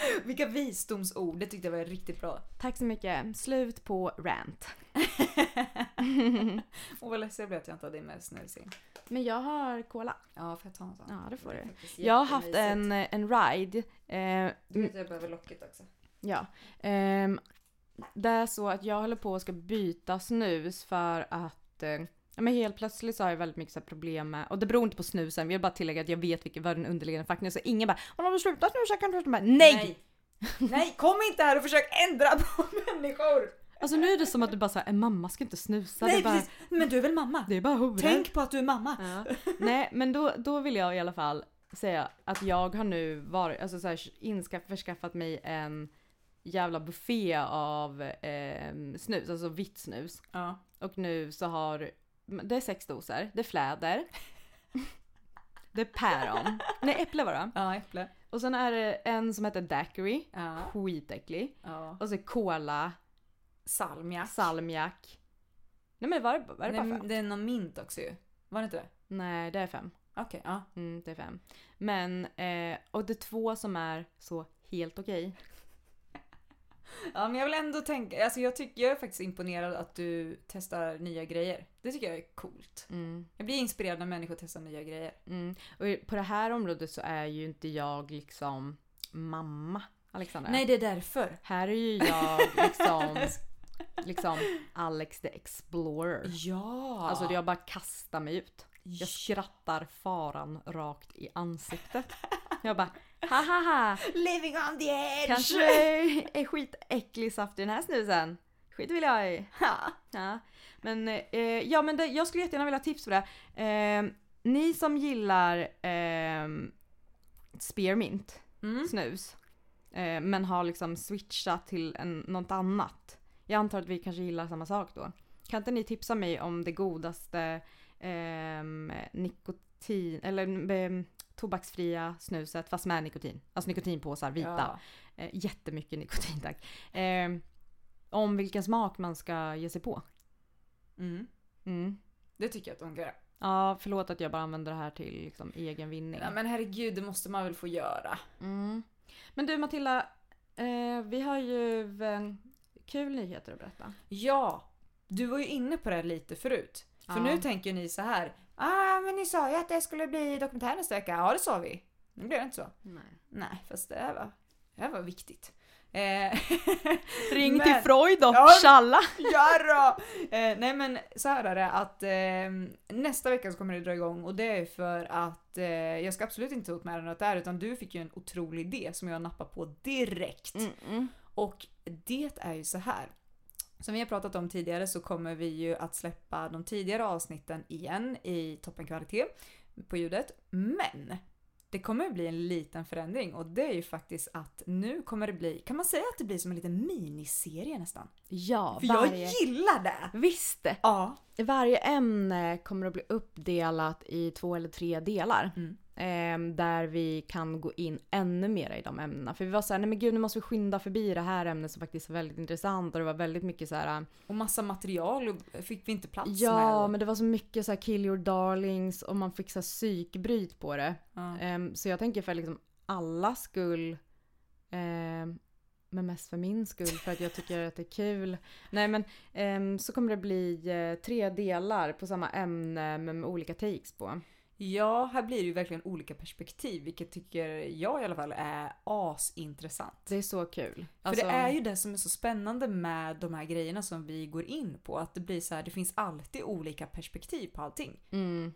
Speaker 2: Vilka visdomsord, det tyckte jag var riktigt bra.
Speaker 3: Tack så mycket. Slut på rant.
Speaker 2: Och vad ledsen jag blev att jag inte hade med snus in.
Speaker 3: Men jag har cola.
Speaker 2: Ja, får jag ta en sån?
Speaker 3: Ja, det får
Speaker 2: är
Speaker 3: du. Jag har haft en, en ride. Eh,
Speaker 2: Du vet jag behöver locket också.
Speaker 3: Ja. Ehm, det är så att jag håller på att ska byta snus för att eh, ja, men helt plötsligt så har jag väldigt mycket så problem med, och det beror inte på snusen, jag vill bara tillägga att jag vet vilken, vad den underliggande faktorn är. Så ingen bara "Men om du slutar snusa kan du sluta med. Nej!
Speaker 2: Nej! Nej, kom inte här och försök ändra på människor!
Speaker 3: Alltså nu är det som att du bara säger en mamma ska inte snusa.
Speaker 2: Nej
Speaker 3: bara,
Speaker 2: precis, men du är väl mamma?
Speaker 3: Det är bara horor.
Speaker 2: Tänk på att du är mamma!
Speaker 3: Ja. Nej men då, då vill jag i alla fall säga att jag har nu varit, alltså så här, inska, förskaffat mig en jävla buffé av eh, snus, alltså vitt snus.
Speaker 2: Ja.
Speaker 3: Och nu så har, det är sex doser, det är fläder. Det är päron. Nej äpple var det.
Speaker 2: Ja, äpple.
Speaker 3: Och sen är det en som heter daiquiri.
Speaker 2: Ja.
Speaker 3: Skitäcklig.
Speaker 2: Ja.
Speaker 3: Och så cola
Speaker 2: salmiak.
Speaker 3: salmiak. Nej men var det, var det bara
Speaker 2: Nej,
Speaker 3: fem?
Speaker 2: det är någon mint också ju. Var det inte det?
Speaker 3: Nej det är fem.
Speaker 2: Okej, ja.
Speaker 3: Mm, det är fem. Men, eh, och det är två som är så helt okej.
Speaker 2: Ja men jag vill ändå tänka, alltså jag, tycker, jag är faktiskt imponerad att du testar nya grejer. Det tycker jag är coolt.
Speaker 3: Mm.
Speaker 2: Jag blir inspirerad när människor testar nya grejer.
Speaker 3: Mm. Och på det här området så är ju inte jag liksom mamma Alexandra.
Speaker 2: Nej det är därför.
Speaker 3: Här är ju jag liksom, liksom Alex the Explorer.
Speaker 2: Ja!
Speaker 3: Alltså jag bara kastar mig ut. Jag skrattar faran rakt i ansiktet. Jag bara ha ha ha.
Speaker 2: Living on the edge!
Speaker 3: Kanske är skitäcklig saft i den här snusen. Skit vill jag i. Ja. Men, eh, ja, men det, jag skulle jättegärna vilja ha tips på det. Eh, ni som gillar eh, spearmint,
Speaker 2: Mm.
Speaker 3: snus, eh, men har liksom switchat till en, något annat. Jag antar att vi kanske gillar samma sak då. Kan inte ni tipsa mig om det godaste ehm, nikotin, eller eh, tobaksfria snuset fast med nikotin? Alltså nikotinpåsar, vita.
Speaker 2: Ja.
Speaker 3: Eh, jättemycket nikotin tack. Eh, om vilken smak man ska ge sig på.
Speaker 2: Mm.
Speaker 3: Mm.
Speaker 2: Det tycker jag att de kan göra.
Speaker 3: Ja, förlåt att jag bara använder det här till liksom, egen vinning.
Speaker 2: Ja, men herregud, det måste man väl få göra.
Speaker 3: Mm. Men du Matilda, eh, vi har ju eh, kul nyheter att berätta.
Speaker 2: Ja! Du var ju inne på det lite förut. För
Speaker 3: Ja.
Speaker 2: nu tänker ni så här. Ah, men ni sa ju att det skulle bli dokumentär nästa vecka. Ja, det sa vi. Nu blev det inte så.
Speaker 3: Nej.
Speaker 2: Nej, fast det var, det var viktigt. Eh,
Speaker 3: Ring
Speaker 2: men-
Speaker 3: till Freud
Speaker 2: Ja.
Speaker 3: tjalla!
Speaker 2: Ja då! Eh, nej men så här är det att eh, nästa vecka så kommer det dra igång och det är för att eh, jag ska absolut inte ta åt mig något där utan du fick ju en otrolig idé som jag nappar på direkt.
Speaker 3: Mm.
Speaker 2: Och det är ju så här. Som vi har pratat om tidigare så kommer vi ju att släppa de tidigare avsnitten igen i toppenkvalitet på ljudet. Men det kommer bli en liten förändring och det är ju faktiskt att nu kommer det bli, kan man säga att det blir som en liten miniserie nästan?
Speaker 3: Ja,
Speaker 2: För
Speaker 3: varje...
Speaker 2: jag gillar det!
Speaker 3: Visst!
Speaker 2: Ja.
Speaker 3: Varje ämne kommer att bli uppdelat i två eller tre delar.
Speaker 2: Mm.
Speaker 3: Ehm, där vi kan gå in ännu mer i de ämnena. För vi var såhär, nej men gud nu måste vi skynda förbi det här ämnet som faktiskt är väldigt intressant. Och det var väldigt mycket så här.
Speaker 2: Och massa material fick vi inte plats med.
Speaker 3: Ja men det var så mycket så här kill your darlings och man fick så här psykbryt på det.
Speaker 2: Ja.
Speaker 3: Ehm, så jag tänker för liksom alla skull. ehm, men mest för min skull för att jag tycker att det är kul. Nej men ehm, så kommer det bli eh, tre delar på samma ämne men med olika takes på.
Speaker 2: Ja, här blir det ju verkligen olika perspektiv vilket tycker jag i alla fall är asintressant.
Speaker 3: Det är så kul.
Speaker 2: För
Speaker 3: Alltså,
Speaker 2: det är ju det som är så spännande med de här grejerna som vi går in på. Att det blir så här, det finns alltid olika perspektiv på allting.
Speaker 3: Mm,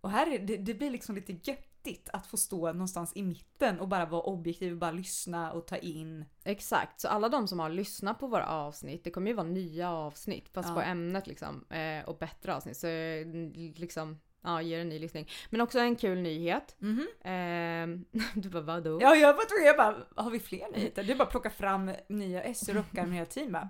Speaker 2: Och här är det, det blir liksom lite göttigt att få stå någonstans i mitten och bara vara objektiv och bara lyssna och ta in.
Speaker 3: exakt, så alla de som har lyssnat på våra avsnitt, det kommer ju vara nya avsnitt fast
Speaker 2: Ja.
Speaker 3: på ämnet liksom. Eh, och bättre avsnitt. Så eh, liksom, ja, ger en ny lyssning. Men också en kul nyhet.
Speaker 2: Mhm.
Speaker 3: Ehm, du bara vadå?
Speaker 2: Ja, jag bara tror jag bara, har vi fler nyheter? Du bara plockar fram nya S och rockar hela teamet.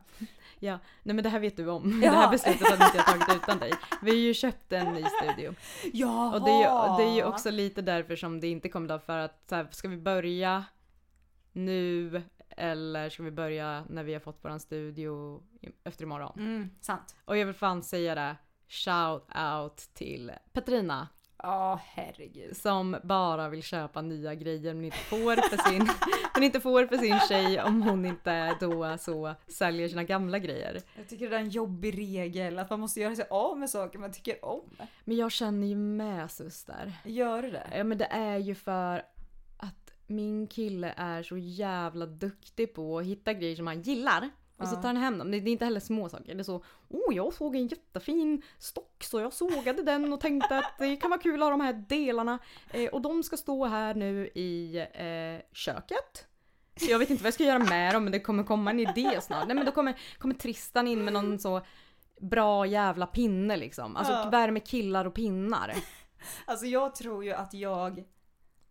Speaker 3: Ja, nej men det här vet du om.
Speaker 2: Ja.
Speaker 3: Det här beslutet hade inte jag tagit utan dig. Vi har ju köpt en ny studio.
Speaker 2: Ja!
Speaker 3: Och det är, ju, det är ju också lite därför som det inte kommer då för att så här, ska vi börja nu eller ska vi börja när vi har fått våran studio efter imorgon?
Speaker 2: Mm, sant.
Speaker 3: Och jag vill fan säga det, shout out till Petrina
Speaker 2: Ja, herregud.
Speaker 3: som bara vill köpa nya grejer men inte får för sin, men inte får för sin tjej om hon inte då så säljer sina gamla grejer.
Speaker 2: Jag tycker det är en jobbig regel att man måste göra sig av med saker man tycker om.
Speaker 3: Men jag känner ju med syster.
Speaker 2: Gör du det?
Speaker 3: Ja men det är ju för att min kille är så jävla duktig på att hitta grejer som han gillar. Och så tar han hem dem. Det är inte heller små saker. Det är så, oh jag såg en jättefin stock så jag sågade den och tänkte att det kan vara kul att ha de här delarna. Eh, och de ska stå här nu i eh, köket. Jag vet inte vad jag ska göra med dem men det kommer komma en idé snart. Nej men då kommer, kommer Tristan in med någon så bra jävla pinne liksom. Alltså
Speaker 2: Ja.
Speaker 3: värme killar och pinnar.
Speaker 2: Alltså jag tror ju att jag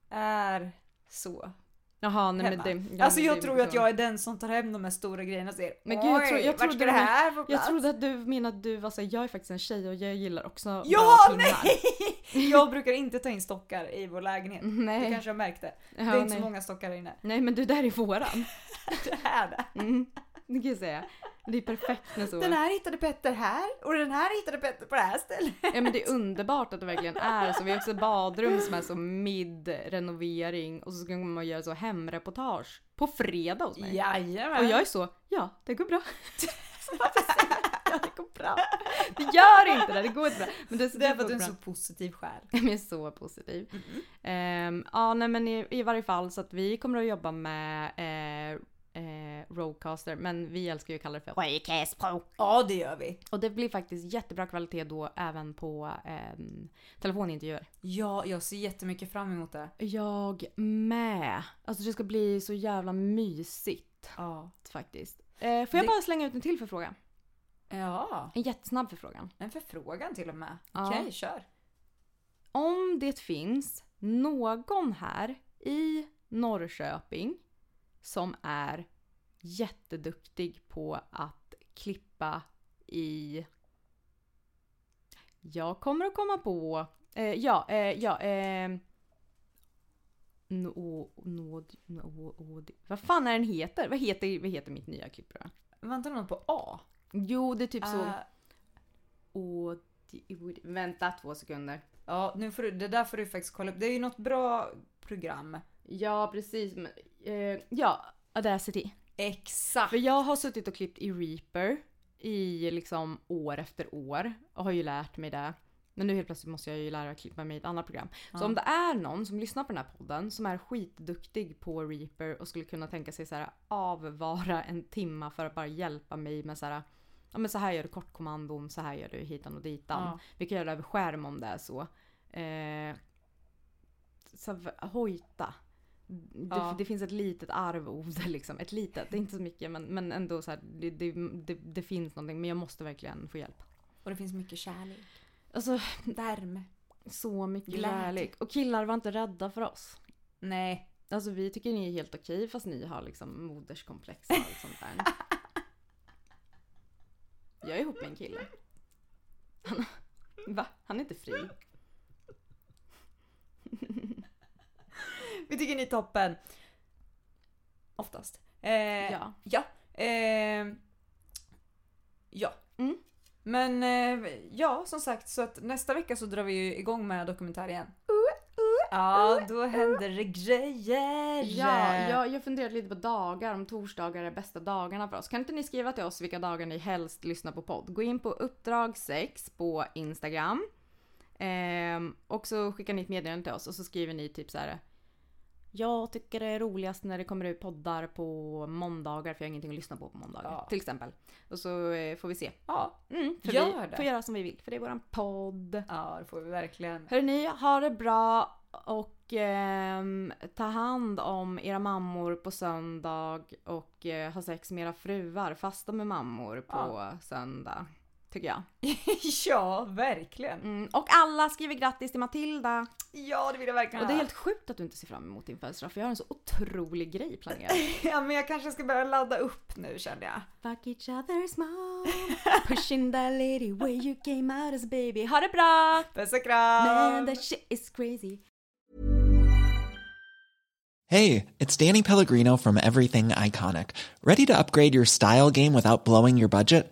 Speaker 2: är så
Speaker 3: Jaha, nej
Speaker 2: hemma.
Speaker 3: men det... ja,
Speaker 2: alltså jag
Speaker 3: det-
Speaker 2: tror ju att jag är den som tar hem de här stora grejerna och säger
Speaker 3: Men gud, jag tror- jag trodde
Speaker 2: ska det här få
Speaker 3: Jag
Speaker 2: plats?
Speaker 3: trodde att du menade att du var såhär, jag är faktiskt en tjej och jag gillar också
Speaker 2: Ja, nej! Jag brukar inte ta in stockar i vår lägenhet.
Speaker 3: Nej.
Speaker 2: Du kanske har märkt det.
Speaker 3: Ja,
Speaker 2: det är inte
Speaker 3: nej.
Speaker 2: så många stockar här inne.
Speaker 3: Nej men du, där är våran.
Speaker 2: Det är det.
Speaker 3: Mm. Det kan jag säga. Det är perfekt när så.
Speaker 2: Den här hittade Petter här och den här hittade Petter på det här stället.
Speaker 3: Ja men det är underbart att det verkligen är så. Vi har också badrum som är så mid-renovering och så ska man göra så hemreportage på fredag hos mig.
Speaker 2: Jajamän.
Speaker 3: Och jag är så, ja det går bra. ja det går bra. Det gör inte det, det går inte bra. Men det,
Speaker 2: Det är för att du är en så positiv själ.
Speaker 3: Jag är så positiv. Ehm, ja, nej men i, i varje fall så att vi kommer att jobba med eh, eh, Rodecaster, men vi älskar ju att kalla det för Rodecaster Pro.
Speaker 2: Ja, det gör vi.
Speaker 3: Och det blir faktiskt jättebra kvalitet då även på ehm, telefonintervjuer.
Speaker 2: Ja, jag ser jättemycket fram emot det.
Speaker 3: Jag med. Alltså det ska bli så jävla mysigt
Speaker 2: Ja. faktiskt.
Speaker 3: Eh, får jag
Speaker 2: Det-
Speaker 3: bara slänga ut en till förfrågan?
Speaker 2: Ja,
Speaker 3: En jättesnabb förfrågan.
Speaker 2: en förfrågan till och med.
Speaker 3: Ja.
Speaker 2: Okej, kör.
Speaker 3: Om det finns någon här i Norrköping som är jätteduktig på att klippa i... Jag kommer att komma på... Eh, ja, eh, ja. Eh, nå, nåd, nå, åd, vad fan är den heter? Vad heter, vad heter mitt nya klippprogram?
Speaker 2: Väntar någon på A?
Speaker 3: Jo, det är typ så...
Speaker 2: Äh,
Speaker 3: Åd, åd, vänta två sekunder.
Speaker 2: ja, nu får du, det där får du faktiskt kolla upp. Det är ju något bra program.
Speaker 3: Ja, precis. Men, eh, ja, Audacity.
Speaker 2: Exakt.
Speaker 3: För jag har suttit och klippt i Reaper i liksom år efter år och har ju lärt mig det. Men nu helt plötsligt måste jag ju lära mig klippa mig i ett annat program. Så
Speaker 2: Ja.
Speaker 3: om det är någon som lyssnar på den här podden som är skitduktig på Reaper och skulle kunna tänka sig så här avvara en timma för att bara hjälpa mig med så här Ja men så här gör du kortkommandon, så här gör du hitan och ditan.
Speaker 2: Ja.
Speaker 3: Vi kan göra det över skärm om det är så. Eh, så hojta. Det,
Speaker 2: Ja.
Speaker 3: det finns ett litet arvode liksom. Ett litet, det är inte så mycket men, men ändå så här, det, det, det, det finns någonting. Men jag måste verkligen få hjälp.
Speaker 2: Och det finns mycket kärlek.
Speaker 3: Alltså
Speaker 2: Värme.
Speaker 3: så mycket
Speaker 2: Glädje.
Speaker 3: kärlek. Och killar var inte rädda för oss.
Speaker 2: Nej.
Speaker 3: Alltså vi tycker ni är helt okej fast ni har liksom moderskomplex och allt sånt där. Jag är ihop med en kille. Han, va? Han är inte fri.
Speaker 2: Vi tycker ni är toppen. Oftast. Eh,
Speaker 3: Ja.
Speaker 2: Ja. Eh, ja.
Speaker 3: Mm.
Speaker 2: Men eh, ja, som sagt, så att nästa vecka så drar vi ju igång med dokumentär igen. Ja, då händer det grejer!
Speaker 3: Ja, jag, jag funderat lite på dagar, om torsdagar är bästa dagarna för oss. Kan inte ni skriva till oss vilka dagar ni helst lyssnar på podd? Gå in på uppdrag 6 på Instagram. Ehm, och så skickar ni ett meddelande till oss och så skriver ni typ så här. Jag tycker det är roligast när det kommer ut poddar på måndagar för jag har ingenting att lyssna på på måndagar.
Speaker 2: Ja.
Speaker 3: Till exempel. Och så eh, får vi se.
Speaker 2: Ja,
Speaker 3: Mm, för
Speaker 2: Gör
Speaker 3: vi
Speaker 2: det.
Speaker 3: får göra som vi vill för det är våran podd.
Speaker 2: ja, det får vi verkligen.
Speaker 3: Hörrni, ha det bra och ehm, ta hand om era mammor på söndag och eh, ha sex med era fruar fast de är mammor på
Speaker 2: Ja.
Speaker 3: söndag. Tycker jag.
Speaker 2: ja, verkligen.
Speaker 3: Mm, och alla skriver grattis till Matilda.
Speaker 2: Ja, det vill jag verkligen
Speaker 3: Och det är helt sjukt att du inte ser fram emot din födelsedag för jag har en så otrolig grej planerad.
Speaker 2: Ja, men jag kanske ska börja ladda upp nu kände jag.
Speaker 3: Fuck each other's mom, pushing that lady where you came out as a baby. Ha det bra!
Speaker 2: Puss och kram!
Speaker 3: Man that shit is crazy.
Speaker 6: Hey, it's Danny Pellegrino from Everything Iconic. Ready to upgrade your style game without blowing your budget?